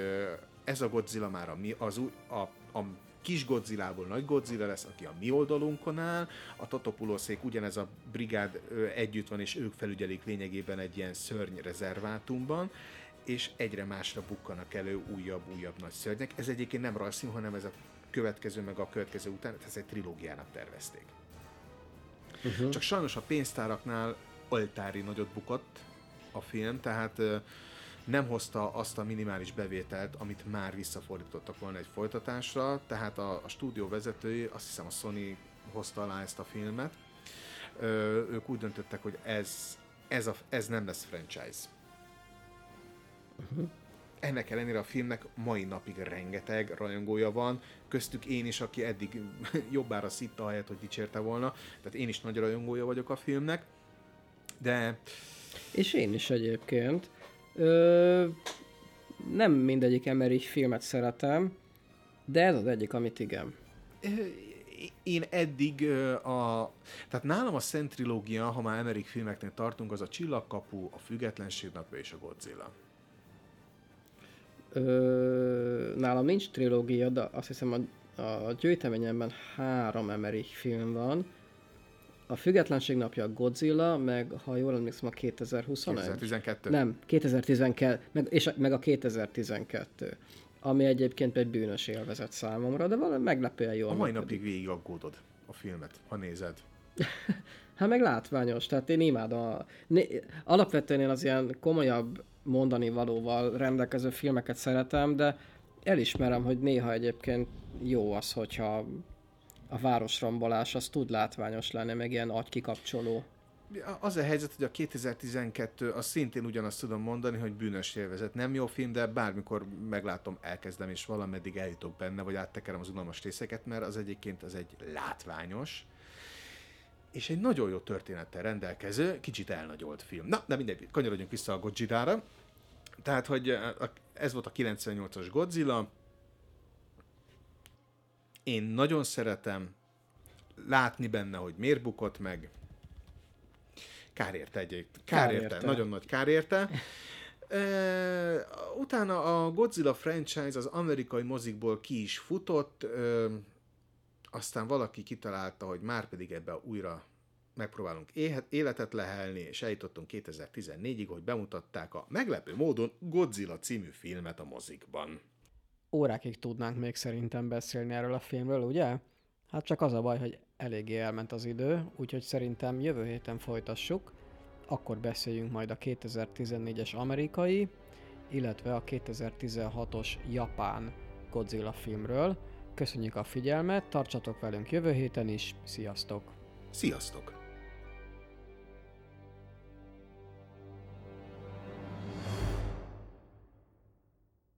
ez a Godzilla már a, az, a, a kis Godzilla-ból nagy Godzilla lesz, aki a mi oldalunkon áll, a Totopuloszék ugyanez a brigád együtt van, és ők felügyelik lényegében egy ilyen szörny rezervátumban, és egyre másra bukkanak elő újabb-újabb nagy szörnyek. Ez egyébként nem rajzfilm, hanem ez a következő meg a következő után, ez egy trilógiának tervezték. Uh-huh. Csak sajnos a pénztáraknál oltári nagyot bukott a film, tehát nem hozta azt a minimális bevételt, amit már visszafordítottak volna egy folytatásra, tehát a, a stúdió vezetői, azt hiszem a Sony hozta alá ezt a filmet, ö, ők úgy döntöttek, hogy ez, ez, a, ez nem lesz franchise. Uh-huh. Ennek ellenére a filmnek mai napig rengeteg rajongója van, köztük én is, aki eddig jobbára szitta ahelyett, hogy dicsérte volna, tehát én is nagy rajongója vagyok a filmnek, de... És én is egyébként. Ö, nem mindegyik Emmerich filmet szeretem, de ez az egyik, amit igen. Én eddig a... Tehát nálam a Szent Trilógia, ha már Emmerich filmeknél tartunk, az a Csillagkapu, a Függetlenség napja és a Godzilla. Ö, nálam nincs trilógia, de azt hiszem a, a gyűjteményemben három Emmerich film van. A Függetlenség napja a Godzilla, meg ha jól emlékszem a 2021. 2012. Nem, 2012, meg, és meg a 2012 ami egyébként egy bűnös élvezet számomra, de valami meglepően jól A mai napig végig aggódod a filmet, ha nézed. hát meg látványos, tehát én imádom. A, alapvetően én az ilyen komolyabb mondani valóval rendelkező filmeket szeretem, de elismerem, hogy néha egyébként jó az, hogyha a városrombolás az tud látványos lenni, meg ilyen agykikapcsoló. Az a helyzet, hogy a 2012, az szintén ugyanazt tudom mondani, hogy bűnös élvezet. Nem jó film, de bármikor meglátom, elkezdem, és valameddig eljutok benne, vagy áttekerem az unalmas részeket, mert az egyébként az egy látványos, és egy nagyon jó történettel rendelkező, kicsit elnagyolt film. Na, de mindegy, kanyarodjunk vissza a Godzilla-ra. Tehát, hogy ez volt a 98-as Godzilla, én nagyon szeretem látni benne, hogy miért bukott meg. Kár érte egy, kár, kár érte, érte, nagyon nagy kár érte. E, utána a Godzilla franchise az amerikai mozikból ki is futott, e, aztán valaki kitalálta, hogy már pedig ebbe újra megpróbálunk életet lehelni, és eljutottunk 2014-ig, hogy bemutatták a meglepő módon Godzilla című filmet a mozikban órákig tudnánk még szerintem beszélni erről a filmről, ugye? Hát csak az a baj, hogy eléggé elment az idő, úgyhogy szerintem jövő héten folytassuk, akkor beszéljünk majd a 2014-es amerikai, illetve a 2016-os japán Godzilla filmről. Köszönjük a figyelmet, tartsatok velünk jövő héten is, sziasztok! Sziasztok!